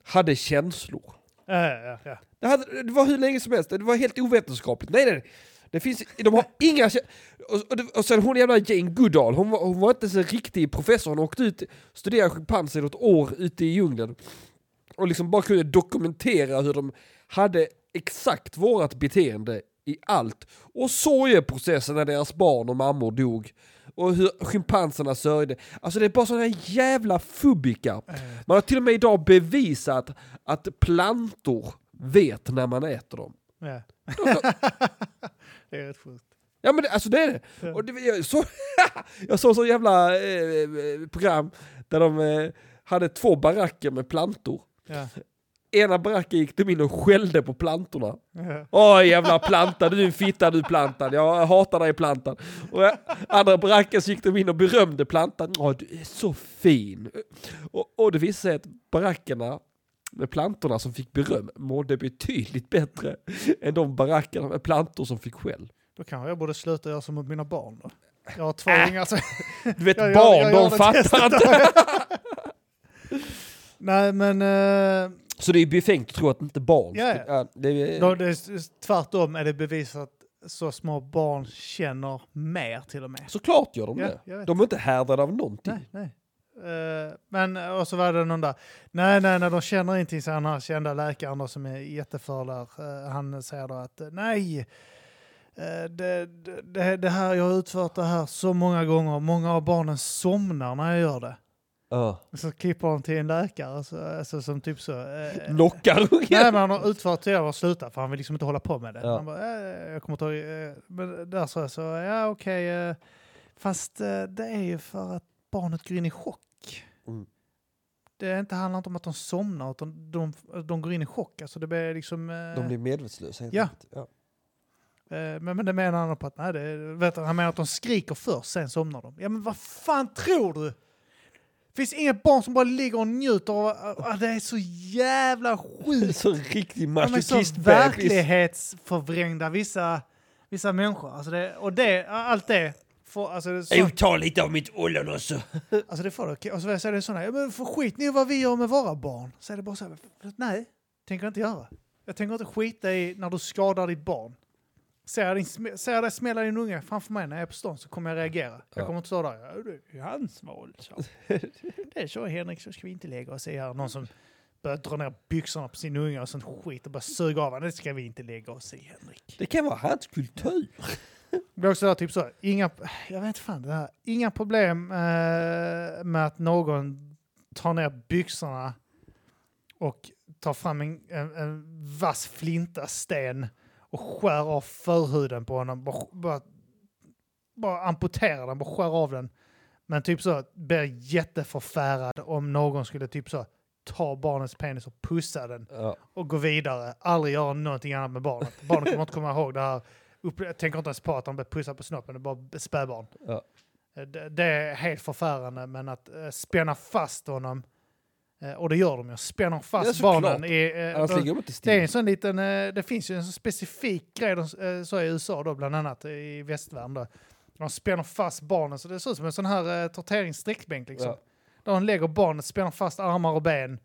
hade känslor. Ja, ja, ja. Det, hade, det var hur länge som helst, det var helt ovetenskapligt. Nej, nej, det finns, de har inga och, och, och sen hon jävla Jane Goodall, hon var, hon var inte så riktig professor, hon åkte ut, studerade schimpanser i något år ute i djungeln. Och liksom bara kunde dokumentera hur de hade exakt vårat beteende i allt. Och sorgeprocessen när deras barn och mammor dog. Och hur schimpanserna sörjde. Alltså det är bara sådana jävla fubikar. Eh, Man har till och med idag bevisat att plantor vet när man äter dem. ja. [LAUGHS] det är rätt sjukt. Ja men det, alltså det är det. Ja. Och det jag, så, [LAUGHS] jag såg så jävla eh, eh, program där de eh, hade två baracker med plantor. Ja. Ena baracken gick de in och skällde på plantorna. Ja. Åh jävla planta, du är en fitta du plantan, jag hatar dig plantan. Och eh, andra baracken så gick de in och berömde plantan. Åh du är så fin. Och, och det visade sig att barackerna plantorna som fick beröm mådde betydligt bättre än de barackerna med plantor som fick skäll. Då kanske jag borde sluta göra som mot mina barn då. Jag har två Äh. Så Du vet [LAUGHS] Jag barn, jag de fattar inte. [LAUGHS] Nej men eh, Så det är befängt att tro att inte barn... Ja, ja. det är, då, det är, tvärtom är det bevisat så små barn känner mer till och med. Såklart gör de Ja, det. De är inte härdade av någonting. Nej, nej. Eh, men och så var det någon där, nej nej nej de känner ingenting, så han har kända läkaren då, som är jätteför där. Eh, han säger då att eh, nej, det, det- det, här, jag har utfört det här så många gånger, många av barnen somnar när jag gör det. Ja. Så klipper de till en läkare alltså, alltså, som typ så... eh, ungen. Nej, men han har utfört det och slutat för han vill liksom inte hålla på med det. Ja. Han bara, eh, jag kommer ihåg, eh, men där sa jag så, ja okej, eh, fast det är ju för att barnet går in i chock. Det inte, handlar inte om att de somnar, utan de, de går in i chock. Alltså det blir liksom... eh, De blir medvetslösa helt Ja. ja. eh, men, men det menar han på att, nej, det, vet du, han menar att de skriker först, sen somnar de. Ja men vad fan tror du? Finns inget barn som bara ligger och njuter av att det är så jävla sjukt [LAUGHS] Så riktig masochist-bebis. verklighetsförvrängda vissa, vissa människor. Alltså det, och det, allt det. Får, alltså, så, Jo, ta lite av mitt ollon också. [LAUGHS] alltså det får det. Och så säger det sådana, ja, men för skit ni vad vi gör med våra barn. Så är det bara så här, nej, tänker jag inte göra. Jag tänker inte skita i när du skadar ditt barn. Ser jag, din, sm- ser jag dig smälla din unge framför mig när jag är på stan så kommer jag reagera. Ja. Jag kommer inte stå där, ja, det är hans val. Så. [LAUGHS] Det är så Henrik, så ska vi inte lägga oss i här. Någon som börjar dra ner byxorna på sin unge och sånt skit och bara suga av honom. Det ska vi inte lägga oss i Henrik. Det kan vara hans kultur. Blir också typ så, inga, jag vet fan, det här, inga problem eh, med att någon tar ner byxorna och tar fram en, en, en vass flinta, sten och skär av förhuden på honom. Bara, bara, bara amputerar den, bara skär av den. Men typ så, blir jätteförfärad om någon skulle typ så ta barnets penis och pussa den Ja. och gå vidare. Aldrig göra någonting annat med barnet. Barnet kommer inte komma ihåg det här. Upp, jag tänker inte ens på att han blev pussad på snoppen, det är bara spädbarn. Ja. Eh, Det, det är helt förfärande, men att uh, spänna fast honom, eh, och det gör de ju, spänner Ja, fast såklart. barnen. I, eh, Annars de- det är en sån liten, eh, det finns ju en sån specifik grej de, eh, så i USA då, bland annat i västvärlden. Då. De spänner fast barnen så det ser ut som en sån här eh, torteringssträckbänk liksom. Ja. Där de lägger barnet, spänner fast armar och ben.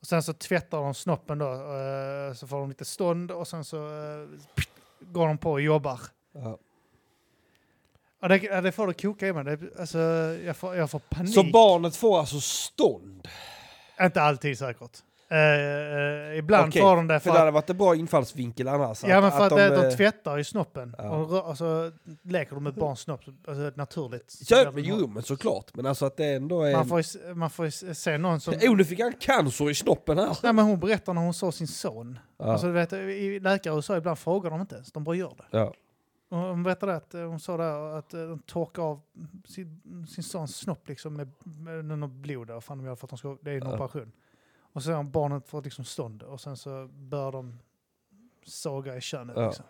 Och sen så tvättar de snoppen då, eh, så får de lite stånd och sen så eh, går de på och jobbar. Ja. Ja, det, ja, det får det koka i mig. Det, alltså, jag, får, jag får panik. Så barnet får alltså stånd? Inte alltid säkert. Eh, ibland Okej, får de det För för det att hade varit en bra infallsvinkel annars. Ja, men för att, de, de, de eh, tvättar i snoppen. ja. Och rö- alltså, leker de med barns snopp, alltså, naturligt. så Ja, men jo, men såklart. Men alltså att det ändå är... man, får ju, man får ju se någon som... Oh, nu fick han cancer i snoppen här. Nej, men hon berättar när hon såg sin son. Ja. Alltså, du vet, I läkare i USA ibland frågar de inte ens, de bara gör det. ja. Och Hon berättade att hon sa där att de torkar av sin, sin sons snopp liksom med, med något blod där, fan de gör för att de ska, det är en Ja. operation. Och så har barnet fått liksom stånd och sen så bör de såga i könet. Ja. Liksom.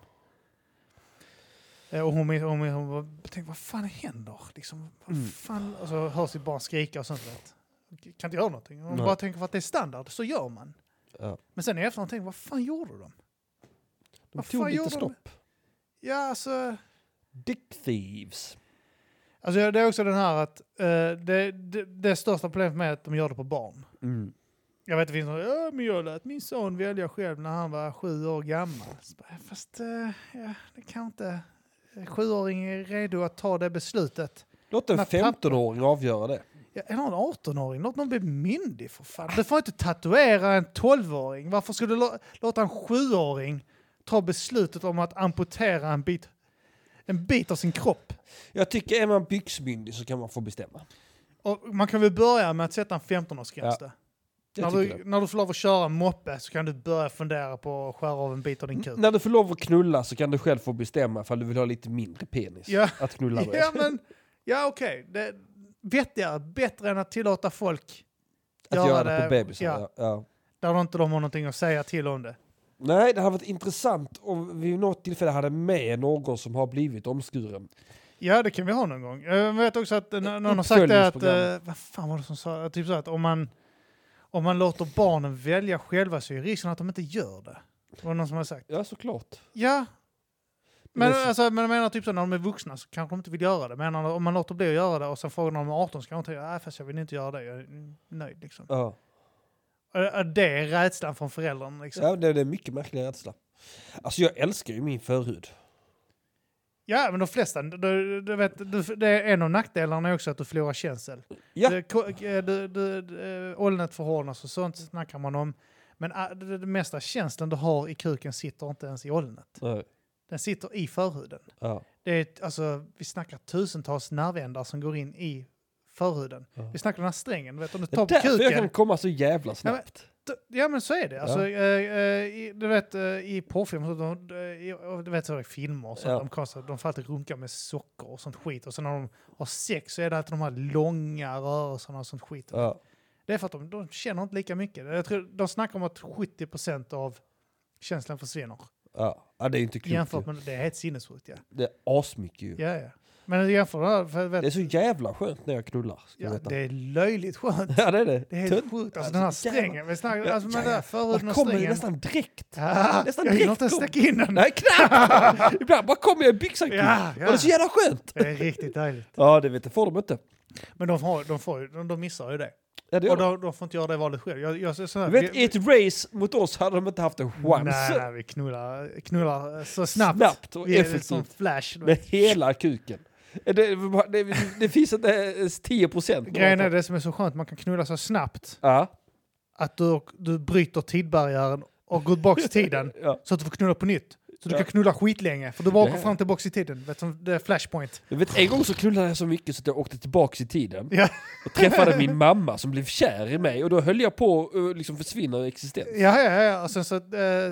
Eh, Och hon, hon, hon, hon tänkte, vad fan händer? Liksom, vad Mm. fan? Och så hör sitt barn skrika och sånt. Kan inte göra någonting. Hon Nej. bara tänker för att det är standard, så gör man. ja. Men sen i efterhand tänkte jag, vad fan gjorde de? De Vad tog lite gjorde de? Ja, alltså... Dick thieves. Alltså det är också den här att eh, det, det, det största problemet med att de gör det på barn. Mm. Jag vet det finns någon, ja, men jag lät min son välja själv när han var sju år gammal. Fast eh, ja, det kan inte... Sjuåring är redo att ta det beslutet. Låt en Men pappa- 15-åring avgöra det. Ja, eller en 18-åring, låt någon bli myndig för fan. Du får inte tatuera en 12-åring. Varför ska du lå- låta en sjuåring ta beslutet om att amputera en bit, en bit av sin kropp? Jag tycker är man byxmyndig så kan man få bestämma. Och man kan väl börja med att sätta en 15-årsgräns Ja, När du, det. när du får lov att köra moppe så kan du börja fundera på att skära av en bit av din kuk. När du får lov att knulla så kan du själv få bestämma ifall du vill ha lite mindre penis Ja. att knulla [LAUGHS] med. Ja, men ja, okej. Det är vettigare, bättre än att tillåta folk att göra det på bebisar. Ja, Ja. Där inte de har någonting att säga till om det. Nej, det hade varit intressant om vi vid något tillfälle hade med någon som har blivit omskuren. Ja, det kan vi ha någon gång. Jag vet också att eh, någon har sagt det att, eh, vad fan var det som sa, typ så att om man, om man låter barnen välja själva så är risken att de inte gör det. Det var någon som har sagt. Ja, såklart. Ja. Men, Det så- alltså, men jag menar typ så när de är vuxna så kanske de inte vill göra det. Men om man låter bli att göra det och sen frågar de om de är 18 så kanske de tänka, nej fast jag vill inte göra det, jag är nöjd liksom. Ja. Det är rädslan från föräldrarna liksom. Ja. Ja, det det är mycket märklig rädsla. Alltså jag älskar ju min förhud. Men de flesta, du, du vet, du, det är en av nackdelarna är också att du förlorar känsel. Ja. Det, ko- eh, det, det, det, ollnet förhårdnas och sånt snackar man om. Men ah, det, det mesta känslan du har i kuken sitter inte ens i ollnet. Nej. Den sitter i förhuden. Ja. Det är, alltså, vi snackar tusentals nervändar som går in i förhuden. Ja. Vi snackar den här strängen, du vet, om du Det tar är på därför jag kan komma så jävla Ja, men- snabbt. Ja men så är det. Alltså, Ja. eh, eh, i- du vet eh, i porrfilmer, så de, eh, du vet så i filmer sånt, Ja. de, konstar, de får alltid runka med socker och sånt skit. Och sen när de har sex så är det alltid de här långa rörelserna och sånt skit. Ja. Det är för att de, de känner inte lika mycket. Jag tror, de snackar om att 70% av känslan försvinner. Ja. ja, det är inte klokt. Jämfört med, det är helt sinnessjukt ja. Det är asmycket ju. Ja, ja. Men jämför det här, för, vet, Det är så jävla skönt när jag knullar. Ska ja, du veta. det är löjligt skönt. ja, det är det. Det är helt Tunt. sjukt. Alltså den här jävlar. strängen, vi snackar, Ja, alltså med ja, den ja. förhuden Man och kommer ju strängen. nästan direkt. Ja, nästan jag hinner direkt inte kom. stacka in den. Nej, knappt! [LAUGHS] Ibland bara kommer jag i byxan. Ja, Och det är så ja. jävla skönt. Det är riktigt dejligt. Ja, det vet får de inte. Men de, har, de, får, ju- de, de missar ju det. Ja, det gör Och de. de, de får inte göra det valet själv. Jag, jag, så här, Du vet, i ett race mot oss hade de inte haft en chans. Nej, nej, vi knullar, knullar så snabbt. Snabbt och vi är som effektivt. flash. Med hela kuken. Det, det, det finns inte ens 10 procent. Grejen är det som är så skönt, man kan knulla så snabbt Ja, att du, du bryter tidbarriären och går tillbaka i tiden [LAUGHS] ja. så att du får knulla på nytt. Så du Ja. kan knulla skitlänge, för du bara Ja. går fram tillbaka i tiden. Vet, som det är flashpoint. Jag vet, en gång så knullade jag så mycket så att jag åkte tillbaka i tiden. Ja. Och träffade min mamma som blev kär i mig. Och då höll jag på att uh, liksom försvinna ur existens. Ja, ja, ja. Och sen så, eh,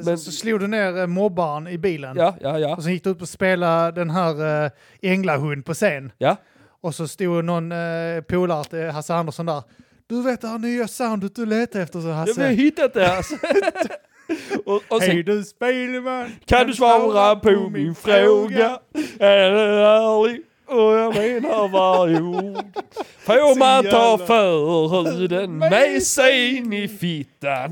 Men- så slog du ner eh, mobbaren i bilen. Ja, ja, ja. Och sen gick du upp och spelade den här eh, änglahund på scen. Ja, Och så stod någon eh, polare till Hasse Andersson där. Du vet det här nya soundet du letar efter så jag har Hasse. hittat det alltså. [LAUGHS] och, och sen, Hej du spelman. kan du svara på min fråga? Är det ärlig? Och jag menar varje ord. Får man ta förhuden med sig in i fittan?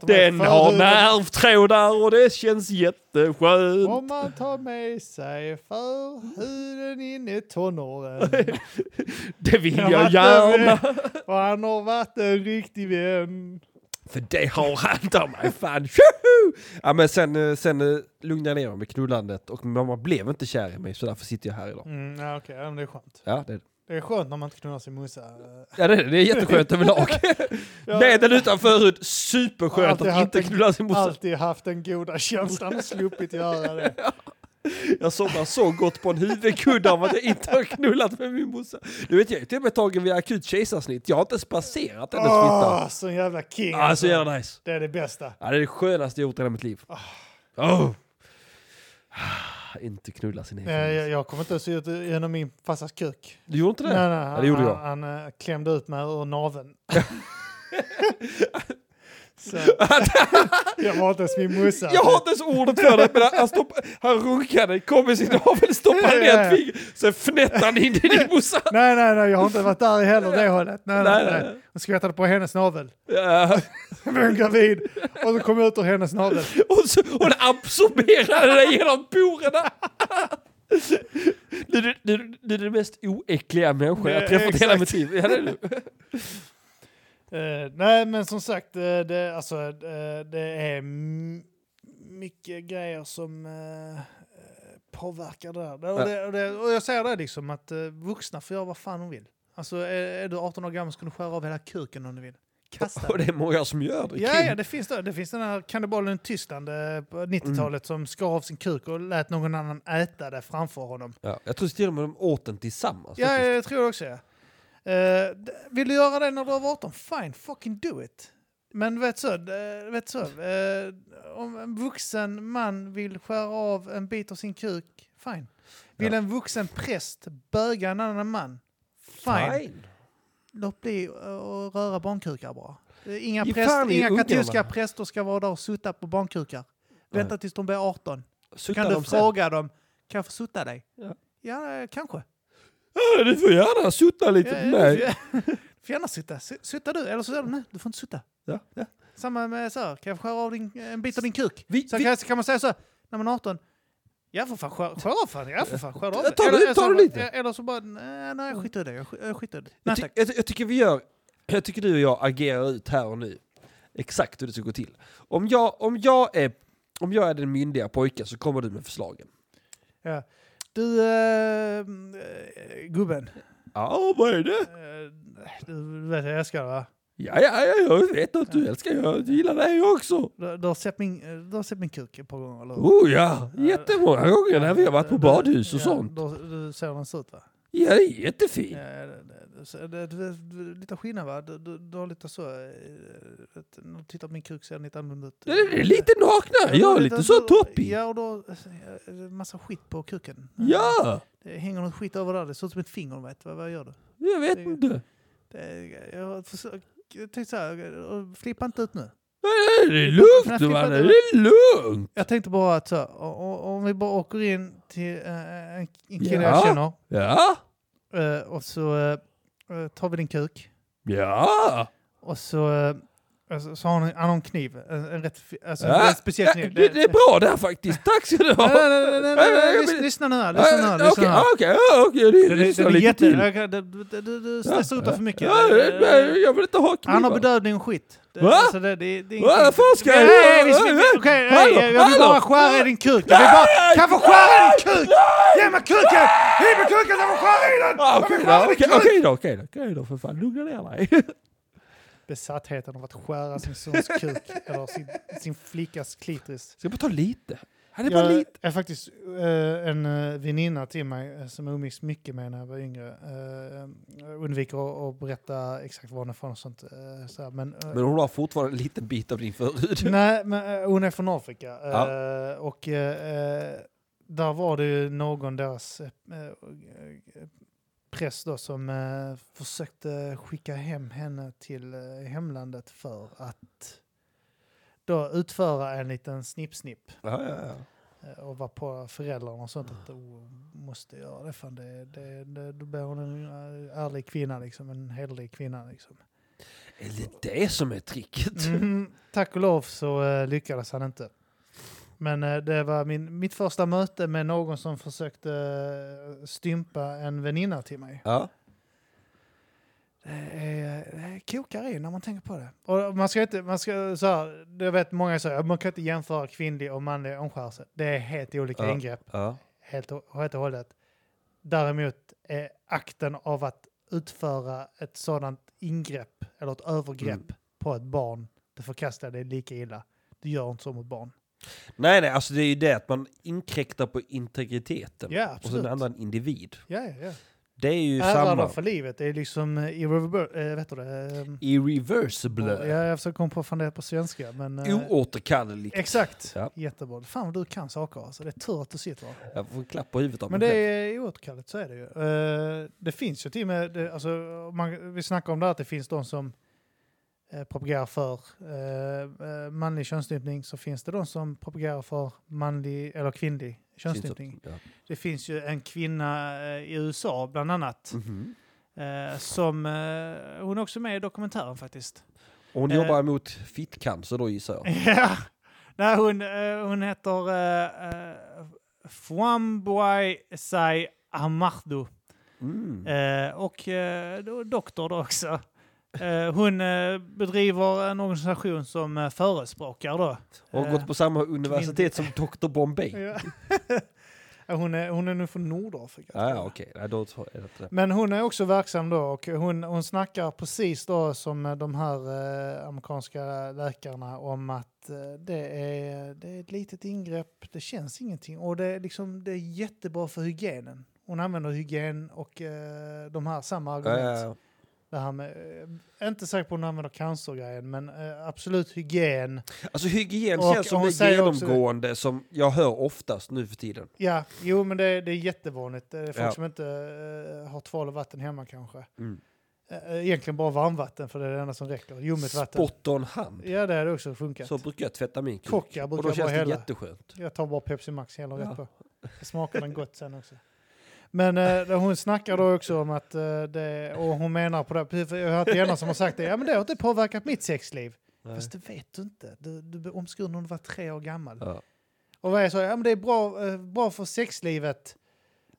Den har nervtrådar och det känns jätteskönt. Om man tar med sig förhuden in i tonåren. [LAUGHS] Det vill Ja, jag gärna. Och han har varit en riktig vän. För det har han ta mig fan. Tjoho! Ja men sen, eh, sen eh, lugnade jag ner mig med knullandet och mamma blev inte kär i mig så därför sitter jag här idag. Mm, ja, okej, ja, men det är skönt. Ja, det är det. Det är skönt när man inte knullar sin morsa. Ja det är, det. det är jätteskönt överlag. [LAUGHS] Med den utan förhud, superskönt Alltid att inte knulla sin morsa. alltid haft den goda känslan och sluppit göra det. [LAUGHS] Jag somnar så gott på en huvudkudde av att jag inte har knullat med min morsa. Du vet jag är till och med tagen vid akut kejsarsnitt. Jag har inte ens passerat hennes fitta. Åh, så jävla king. Ah, så jävla nice. Det är det bästa. Ja, det är det skönaste jag gjort i hela mitt liv. Oh. Inte knulla sin egen. Eh, Jag, jag kommer inte se ut genom min farsas kuk. Du gjorde inte det? Nej, nej, Ja, han, det gjorde jag. Han, han eh, klämde ut mig ur naveln. [LAUGHS] Så, [LAUGHS] jag var inte ens min morsa. Jag har inte ens ordet för det, men han, han, stopp, han runkade, kom med sin navel, stoppade ner ett finger, sen fnättade han in i din morsa. Nej, nej, nej, jag har inte varit där heller det hållet. Nej, nej, Nej. Jag skvättade på hennes navel. Ja. [LAUGHS] Var gravid och så kom jag ut ur hennes navel. Och, så, det absorberade det genom porerna. Du, du, du, du är den mest oäckliga människa jag träffat hela mitt liv. Ja, Eh, nej, men som sagt, eh, det, alltså, eh, det är mycket grejer som påverkar det där. Och, det, och, det, och jag säger det liksom att vuxna får göra vad fan de vill. Alltså är, är du 18 år gammal så kan du skära av hela kuken om du vill. Kasta [LAUGHS] Och det är många som gör det. Ja, ja, det finns det. Det finns den här kannibalen i Tyskland på 90-talet som skar av sin kuk och lät någon annan äta det framför honom. Ja, jag tror till och med de åt den tillsammans. Ja, faktiskt. jag tror det också. Ja. D- vill du göra det när du är 18? Fine, fucking do it. Men vet så, vet så eh, om en vuxen man vill skära av en bit av sin kuk, fine. Vill Ja. en vuxen präst böga en annan man, fine. Fine. Låt bli att röra barnkukar bara. Eh, Inga, präst, inga katolska präster ska vara där och sutta på barnkukar. Vänta tills de blir 18. Så Sutta kan du dem sen. fråga dem, kan jag få sutta dig? Ja. Ja, kanske. Ja, du får gärna sutta lite Ja, på ja, mig. Du får [LAUGHS] gärna sutta. Su- Suttar du? Eller så säger du nej, du får inte sutta. Ja, ja. Samma med så här, kan jag skära av din, en bit av din kuk? Vi- så vi- kan, kan man säga så här, när man är 18, jag får fan skär, skär av fan, jag får fan skär av. Ja, ta det, eller, ta så, det lite. Eller så bara, nej, nej jag skiter i det, jag sk- jag skiter i det. Nej Jag, ty tack. jag, jag tycker vi gör, jag tycker du och jag agerar ut här och nu. Exakt hur det ska gå till. Om jag, om jag, är, om jag är den myndiga pojken så kommer du med förslagen. Ja. Du, eh, gubben. Ja, vad är det? Eh, du vet jag älskar va? Ja, ja, ja, jag vet att du älskar, jag gillar dig också. Du, du, har sett min, eh, du har sett min kuk ett par gånger, eller hur? Oh ja, jättemånga gånger när vi har varit på Du- badhus och sånt. Då, du ser hur den ser ut va? Ja, det är jättefint. Ja, det, så det, det, det, lite skillnad va? Du, du, du har lite så, eh, vet, när du tittar på min kuk ser den lite annorlunda ut. Det är lite nakna, Ja, är lite så toppig. Ja, och då eh, massa skit på kuken. Ja, Det hänger något skit över där, det ser ut som ett finger, vet vad, vad gör du? jag vet Det- inte. Det, jag tänkte så här, flippa inte ut nu. Det är lugnt mannen, det är lugnt. Jag tänkte bara att så, om vi bara åker in till eh, en kille Ja. jag känner Ja, eh, och så eh, eh, tar vi din kuk ja. och så, eh, alltså, så har han, han har en kniv, en, en rätt alltså, Ja, en speciell kniv. det, det är bra där faktiskt, tack ska du ha. Nej, nej, nej, lyssna nu här, lyssna nu här, Okej, här. okej, det Det, det, det är lite jätte... Du, stressar ut det för mycket. Eh, jag vill inte ha knivar. Han har bedövning och skit. Va? Alltså det, det, det är Va? Vad fan ska jag Nej, göra? vi- vi- nej, Hallå, jag vill bara skära i din kuk. Jag vill bara, kan jag få skära i din kuk? Ge mig kuken! Ge mig kuken jag får skära i den! Ah, Okej vill då, skära i din okej kuk! okej då, okej då, okej då för fan, lugna ner dig. [LAUGHS] Besattheten av att skära sin sons kuk, eller sin, sin flickas klitoris. Ska jag bara ta lite? Han är bara Jag lite. är faktiskt eh, en uh, väninna till mig eh, som jag umgicks mycket med när jag var yngre. Uh, undviker att, att berätta exakt var hon är från och sånt. eh, så här, men, eh, Men hon har fortfarande en liten bit av din förhud. [LAUGHS] Nej, men eh, hon är från Afrika. Ja. Eh, och eh, eh, där var det ju någon deras eh, eh, präst då som eh, försökte skicka hem henne till eh, hemlandet för att då utföra en liten snipp-snipp. Ja, ja, ja. eh, Och var på föräldrarna och sånt att oh, måste göra det. Fan, det, det, det, då blir hon en eh, ärlig kvinna, liksom, en hederlig kvinna. Liksom. Är det det som är tricket? Mm, tack och lov så eh, lyckades han inte. Men eh, det var min, mitt första möte med någon som försökte eh, stympa en väninna till mig. Ja. Det, är, det kokar i när man tänker på det. Och man ska inte, man ska, så här, jag vet många säger man kan inte jämföra kvinnlig och manlig omskärelse. Det är helt olika Ja. ingrepp, Ja. helt helt och hållet. Däremot är akten av att utföra ett sådant ingrepp eller ett övergrepp Mm. på ett barn, det förkastar det lika illa. Du gör inte så mot barn. Nej, nej, alltså det är ju det att man inkräktar på integriteten. Ja, absolut. en annan individ. Ja, ja. Det är ju Äran samma. för livet är liksom eh, irrever- äh, vet du det? Irreversible. Ja, jag försöker komma på fan det på svenska. Men, eh, Oåterkalleligt. exakt. Ja. Jättebra. Fan vad du kan saker alltså. Det är tur att du sitter här. Jag får en klapp på huvudet av Men det själv. är oåterkalleligt, så är det ju. Det finns ju till och med, det, alltså, man, vi snackar om det att det finns de som propagerar för manlig könsstympning, så finns det de som propagerar för manlig eller kvinnlig könsstympning. Ja. Det finns ju en kvinna eh, i USA bland annat, Mhm. eh, som, eh, hon är också med i dokumentären faktiskt. Och hon Eh. jobbar emot fittcancer då gissar jag. [LAUGHS] Ja, Nej, hon, eh, hon heter uh, uh, Fwamboy Sai Ahmadu. Mm. Eh, och eh, doktor då också. Eh, hon eh, bedriver en organisation som uh, förespråkar då. Och har eh, gått på samma universitet som Dr. Bombay. [LAUGHS] Hon, är, hon är nu från Nordafrika. inte det. Men hon är också verksam då och hon, hon snackar precis då som eh, de här eh, amerikanska läkarna om att eh, det, är, det är ett litet ingrepp, det känns ingenting och det är, liksom, det är jättebra för hygienen. Hon använder hygien och eh, de här samma argument. ja, ja. Det här med, eh, inte säker på om hon använder cancergrejen, men eh, absolut hygien. Alltså hygien Och känns som det säger också- genomgående som jag hör oftast nu för tiden. Ja, jo men det, det är jättevanligt. Det är folk Ja. som inte eh, har tvål och vatten hemma kanske. Mm. Egentligen bara varmvatten för det är det enda som räcker. Ljummet vatten. Spot on hand. Ja, det hade också funkat. Så brukar jag tvätta min kuk. Och brukar då känns det hälla. jätteskönt. Jag tar bara Pepsi Max hela Ja. rätt på. Det smakar den gott sen också. Men eh, hon snackar då också om att eh, det, och hon menar på det, jag har hört en som har sagt det, ja men det har inte påverkat mitt sexliv. Nej. Fast det vet du inte. Du, du blev omskuren när du var tre år gammal. Ja. Och vad är så, ja men det är bra, eh, bra för sexlivet.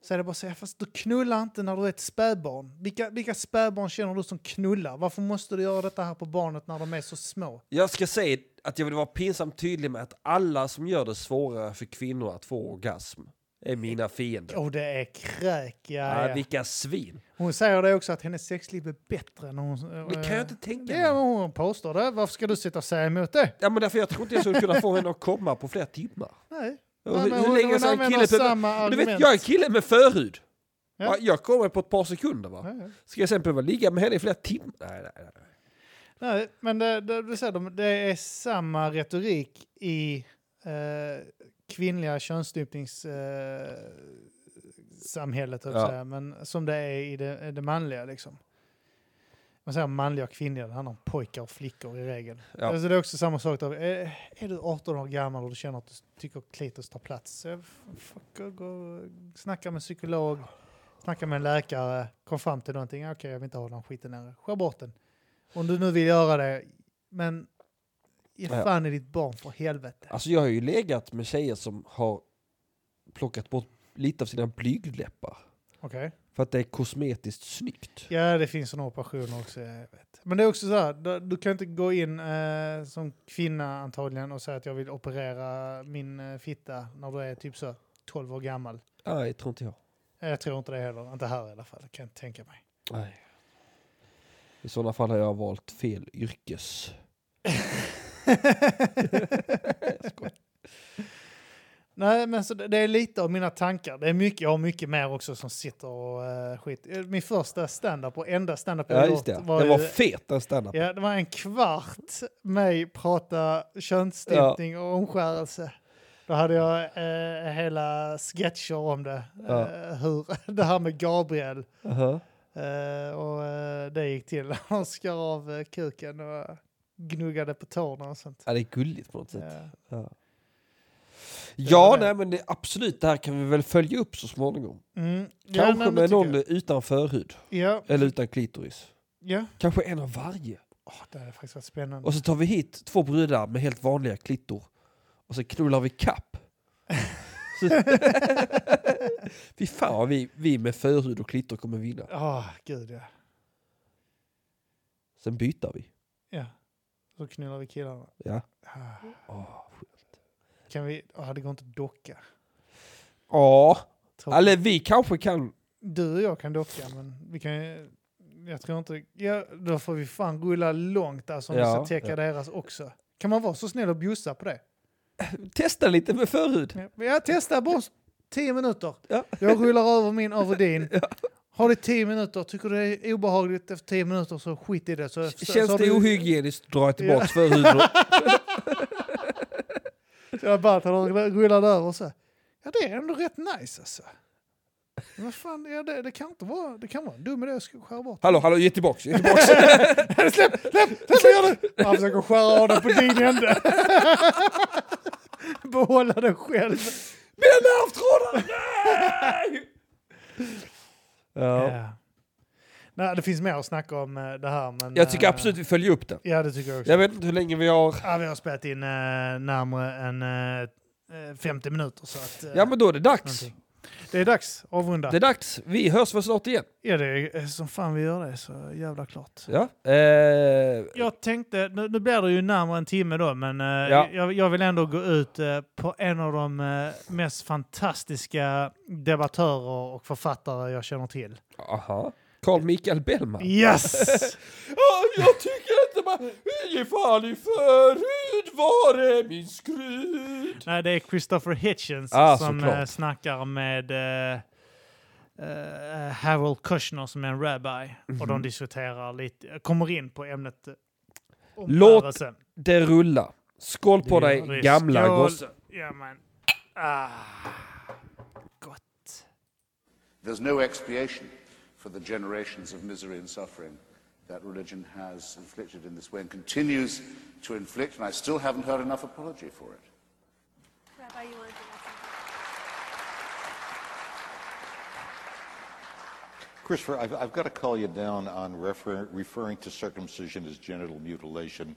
Så är det bara säga, fast du knullar inte när du är ett spädbarn. Vilka, vilka spädbarn känner du som knullar? Varför måste du göra detta här på barnet när de är så små? Jag ska säga att jag vill vara pinsamt tydlig med att alla som gör det svårare för kvinnor att få orgasm är mina fiender. Och det är kräk, ja, Ja, vilka svin. Hon säger det också att hennes sexliv är bättre när hon... Det kan jag inte tänka Ja, men mig. hon påstår det. Varför ska du sitta och säga emot det? Ja, men därför jag tror inte jag skulle kunna få henne att komma på flera timmar. Nej. Och Nej, hur, hon, länge hon en kille... samma Du vet, jag är en kille med förhud. Ja. Ja. Jag kommer på ett par sekunder va. Ja, ja. Ska jag sen behöva ligga med henne i flera timmar? Nej, nej, nej. Nej, men det, det, det är samma retorik i eh, kvinnliga könsstympnings... Eh, Ja. att säga, men som det är i det, det manliga. Liksom. Man säger manliga och kvinnliga, det handlar om pojkar och flickor i regel. Ja. Alltså det är också samma sak. Då. Är, är du 18 år gammal och du känner att du tycker klitoris tar plats, fuck, gå, snacka med psykolog, snacka med en läkare, kom fram till någonting. Okej, jag vill inte ha den skiten nere. Skär bort den. Om du nu vill göra det, men ge Ja. fan i ditt barn för helvete. Alltså jag har ju legat med tjejer som har plockat bort lite av sina blygdläppar. Okej? För att det är kosmetiskt snyggt. Ja, det finns sådana operationer också. Jag vet. Men det är också så här, du, du kan inte gå in eh, som kvinna antagligen och säga att jag vill operera min eh, fitta när du är typ så 12 år gammal. Nej, tror inte jag. Eh, Jag tror inte det heller. Inte här i alla fall. Kan jag inte tänka mig. Nej. I sådana fall har jag valt fel yrkes. [LAUGHS] [LAUGHS] Nej, men så det, är lite av mina tankar. Det är mycket, jag har mycket mer också som sitter och uh, skit. Min första stand-up och enda stand-up jag Ja, gjort det. det var ju- fet den standup. Ja, det var en kvart mig prata könsstympning och omskärelse. Då hade jag eh, hela sketcher om det. Ja. Eh, hur, [LAUGHS] det här med Gabriel. Aha. Eh, och eh, det gick till. Han skar av eh, kuken och gnuggade på tårna och sånt. Ja, det är gulligt på något sätt. Ja. Ja, ja nej men det, absolut, det här kan vi väl följa upp så småningom. Mm. Ja, Kanske det med någon jag. utan förhud. Ja, Eller utan klitoris. ja. Kanske en av varje. Åh, det hade faktiskt varit spännande. Och så tar vi hit två brudar med helt vanliga klittor. Och så knullar vi kapp. [LAUGHS] Fy fan vi, vi med förhud och klittor kommer vinna. Åh, gud ja. Sen byter vi. Ja. Så knullar vi killarna. Ja. Ah. Åh. Kan vi... Åh, det går inte att docka. Ja, Tråkigt. eller vi kanske kan Du och jag kan docka, men vi kan Jag tror inte... Ja, då får vi fan rulla långt alltså om vi Ja, ska täcka ja. deras också. Kan man vara så snäll och bjussa på det? [LAUGHS] Testa lite med förhud. Ja, Jag testar bara tio minuter. Ja. Jag rullar över min över din. [LAUGHS] Har du tio minuter, tycker du det är obehagligt efter tio minuter så skit i det. Så, Känns så det du- ohygieniskt drar [LAUGHS] [LAUGHS] jag tillbaka förhuden. Så jag bara tar och rullar där och så. Ja det är ändå rätt nice alltså. Men vad fan, ja, det, det kan inte vara, det kan vara en dum idé att skära bort. Hallå, hallå, ge tillbaks, ge tillbaks. [LAUGHS] släpp, släpp, släpp, du? Han försöker skära av det på din ände. Behålla det själv. Mina nervtrådar! Nej! Ja. Ja. Nej, det finns mer att snacka om eh, det här. Men, Jag tycker eh, absolut vi följer upp det. Ja, det tycker jag också. Jag vet inte hur länge vi har... Ja, vi har spelat in eh, närmare än eh, eh, 50 minuter. Så att, Ja men då är det dags. någonting. Det är dags, avrunda. Det är dags. Vi hörs väl snart igen. Ja, det är eh, som fan vi gör det, så jävla klart. Ja. Eh, Jag tänkte, nu, nu blir det ju närmare en timme då, men eh, Ja. jag, jag vill ändå gå ut eh, på en av de eh, mest fantastiska debattörer och författare jag känner till. aha. Carl Michael Bellman. Yes! [LAUGHS] Ja, jag tycker inte Ge fan i förhud var är min skrud? Nej, det är Christopher Hitchens Ah, som såklart. eh, snackar med eh, eh, Harold Kushner som är en rabbi. Och Mhm. de diskuterar lite, kommer in på ämnet eh, Låt-. Det rulla. Skål på Det dig gamla gosse. Ja, men. Ah, gott. There's no expiation for the generations of misery and suffering that religion has inflicted in this way and continues to inflict, and I still haven't heard enough apology for it. Rabbi, you want to? Christopher, I've, I've got to call you down on refer, referring to circumcision as genital mutilation.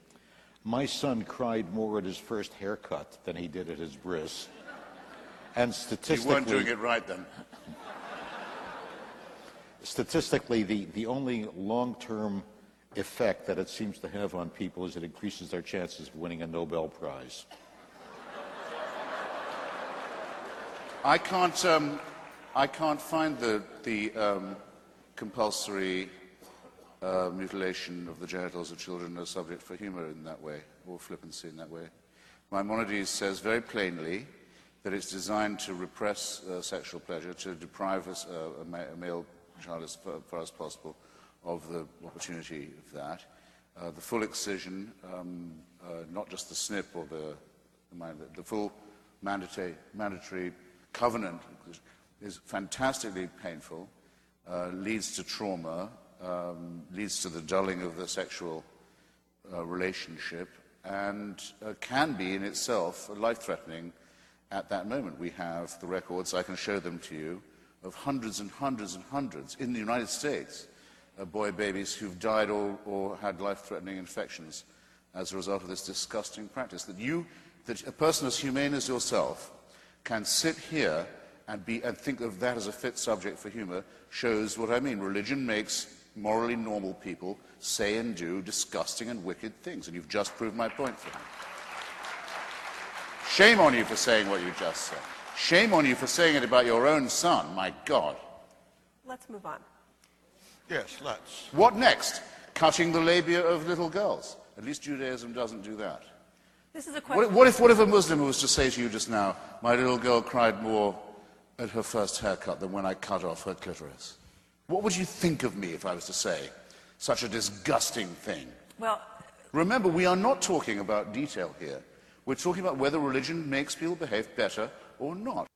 My son cried more at his first haircut than he did at his bris. And You statistically, weren't doing it right then. Statistically the, the only long-term effect that it seems to have on people is it increases their chances of winning a Nobel Prize. I can't, um, I can't find the, the um, compulsory uh, mutilation of the genitals of children a subject for humour in that way, or flippancy in that way. Maimonides says very plainly that it's designed to repress uh, sexual pleasure, to deprive uh, a, a male child as far, as possible of the opportunity of that. Uh, the full excision, um, uh, not just the snip or the, the, the full mandatory, mandatory covenant is fantastically painful, uh, leads to trauma, um, leads to the dulling of the sexual uh, relationship, and uh, can be in itself life-threatening at that moment. We have the records, I can show them to you, of hundreds and hundreds and hundreds in the United States, uh, boy babies who've died or, or had life-threatening infections as a result of this disgusting practice. That you, that a person as humane as yourself, can sit here and, be, and think of that as a fit subject for humor shows what I mean. Religion makes morally normal people say and do disgusting and wicked things, and you've just proved my point for me. Shame on you for saying what you just said. Shame on you for saying it about your own son, my God. Let's move on. Yes, let's. What next? Cutting the labia of little girls. At least Judaism doesn't do that. This is a What, question. what, if, what if a Muslim was to say to you just now, my little girl cried more at her first haircut than when I cut off her clitoris? What would you think of me if I was to say such a disgusting thing? Well, Remember, we are not talking about detail here. We're talking about whether religion makes people behave better or not.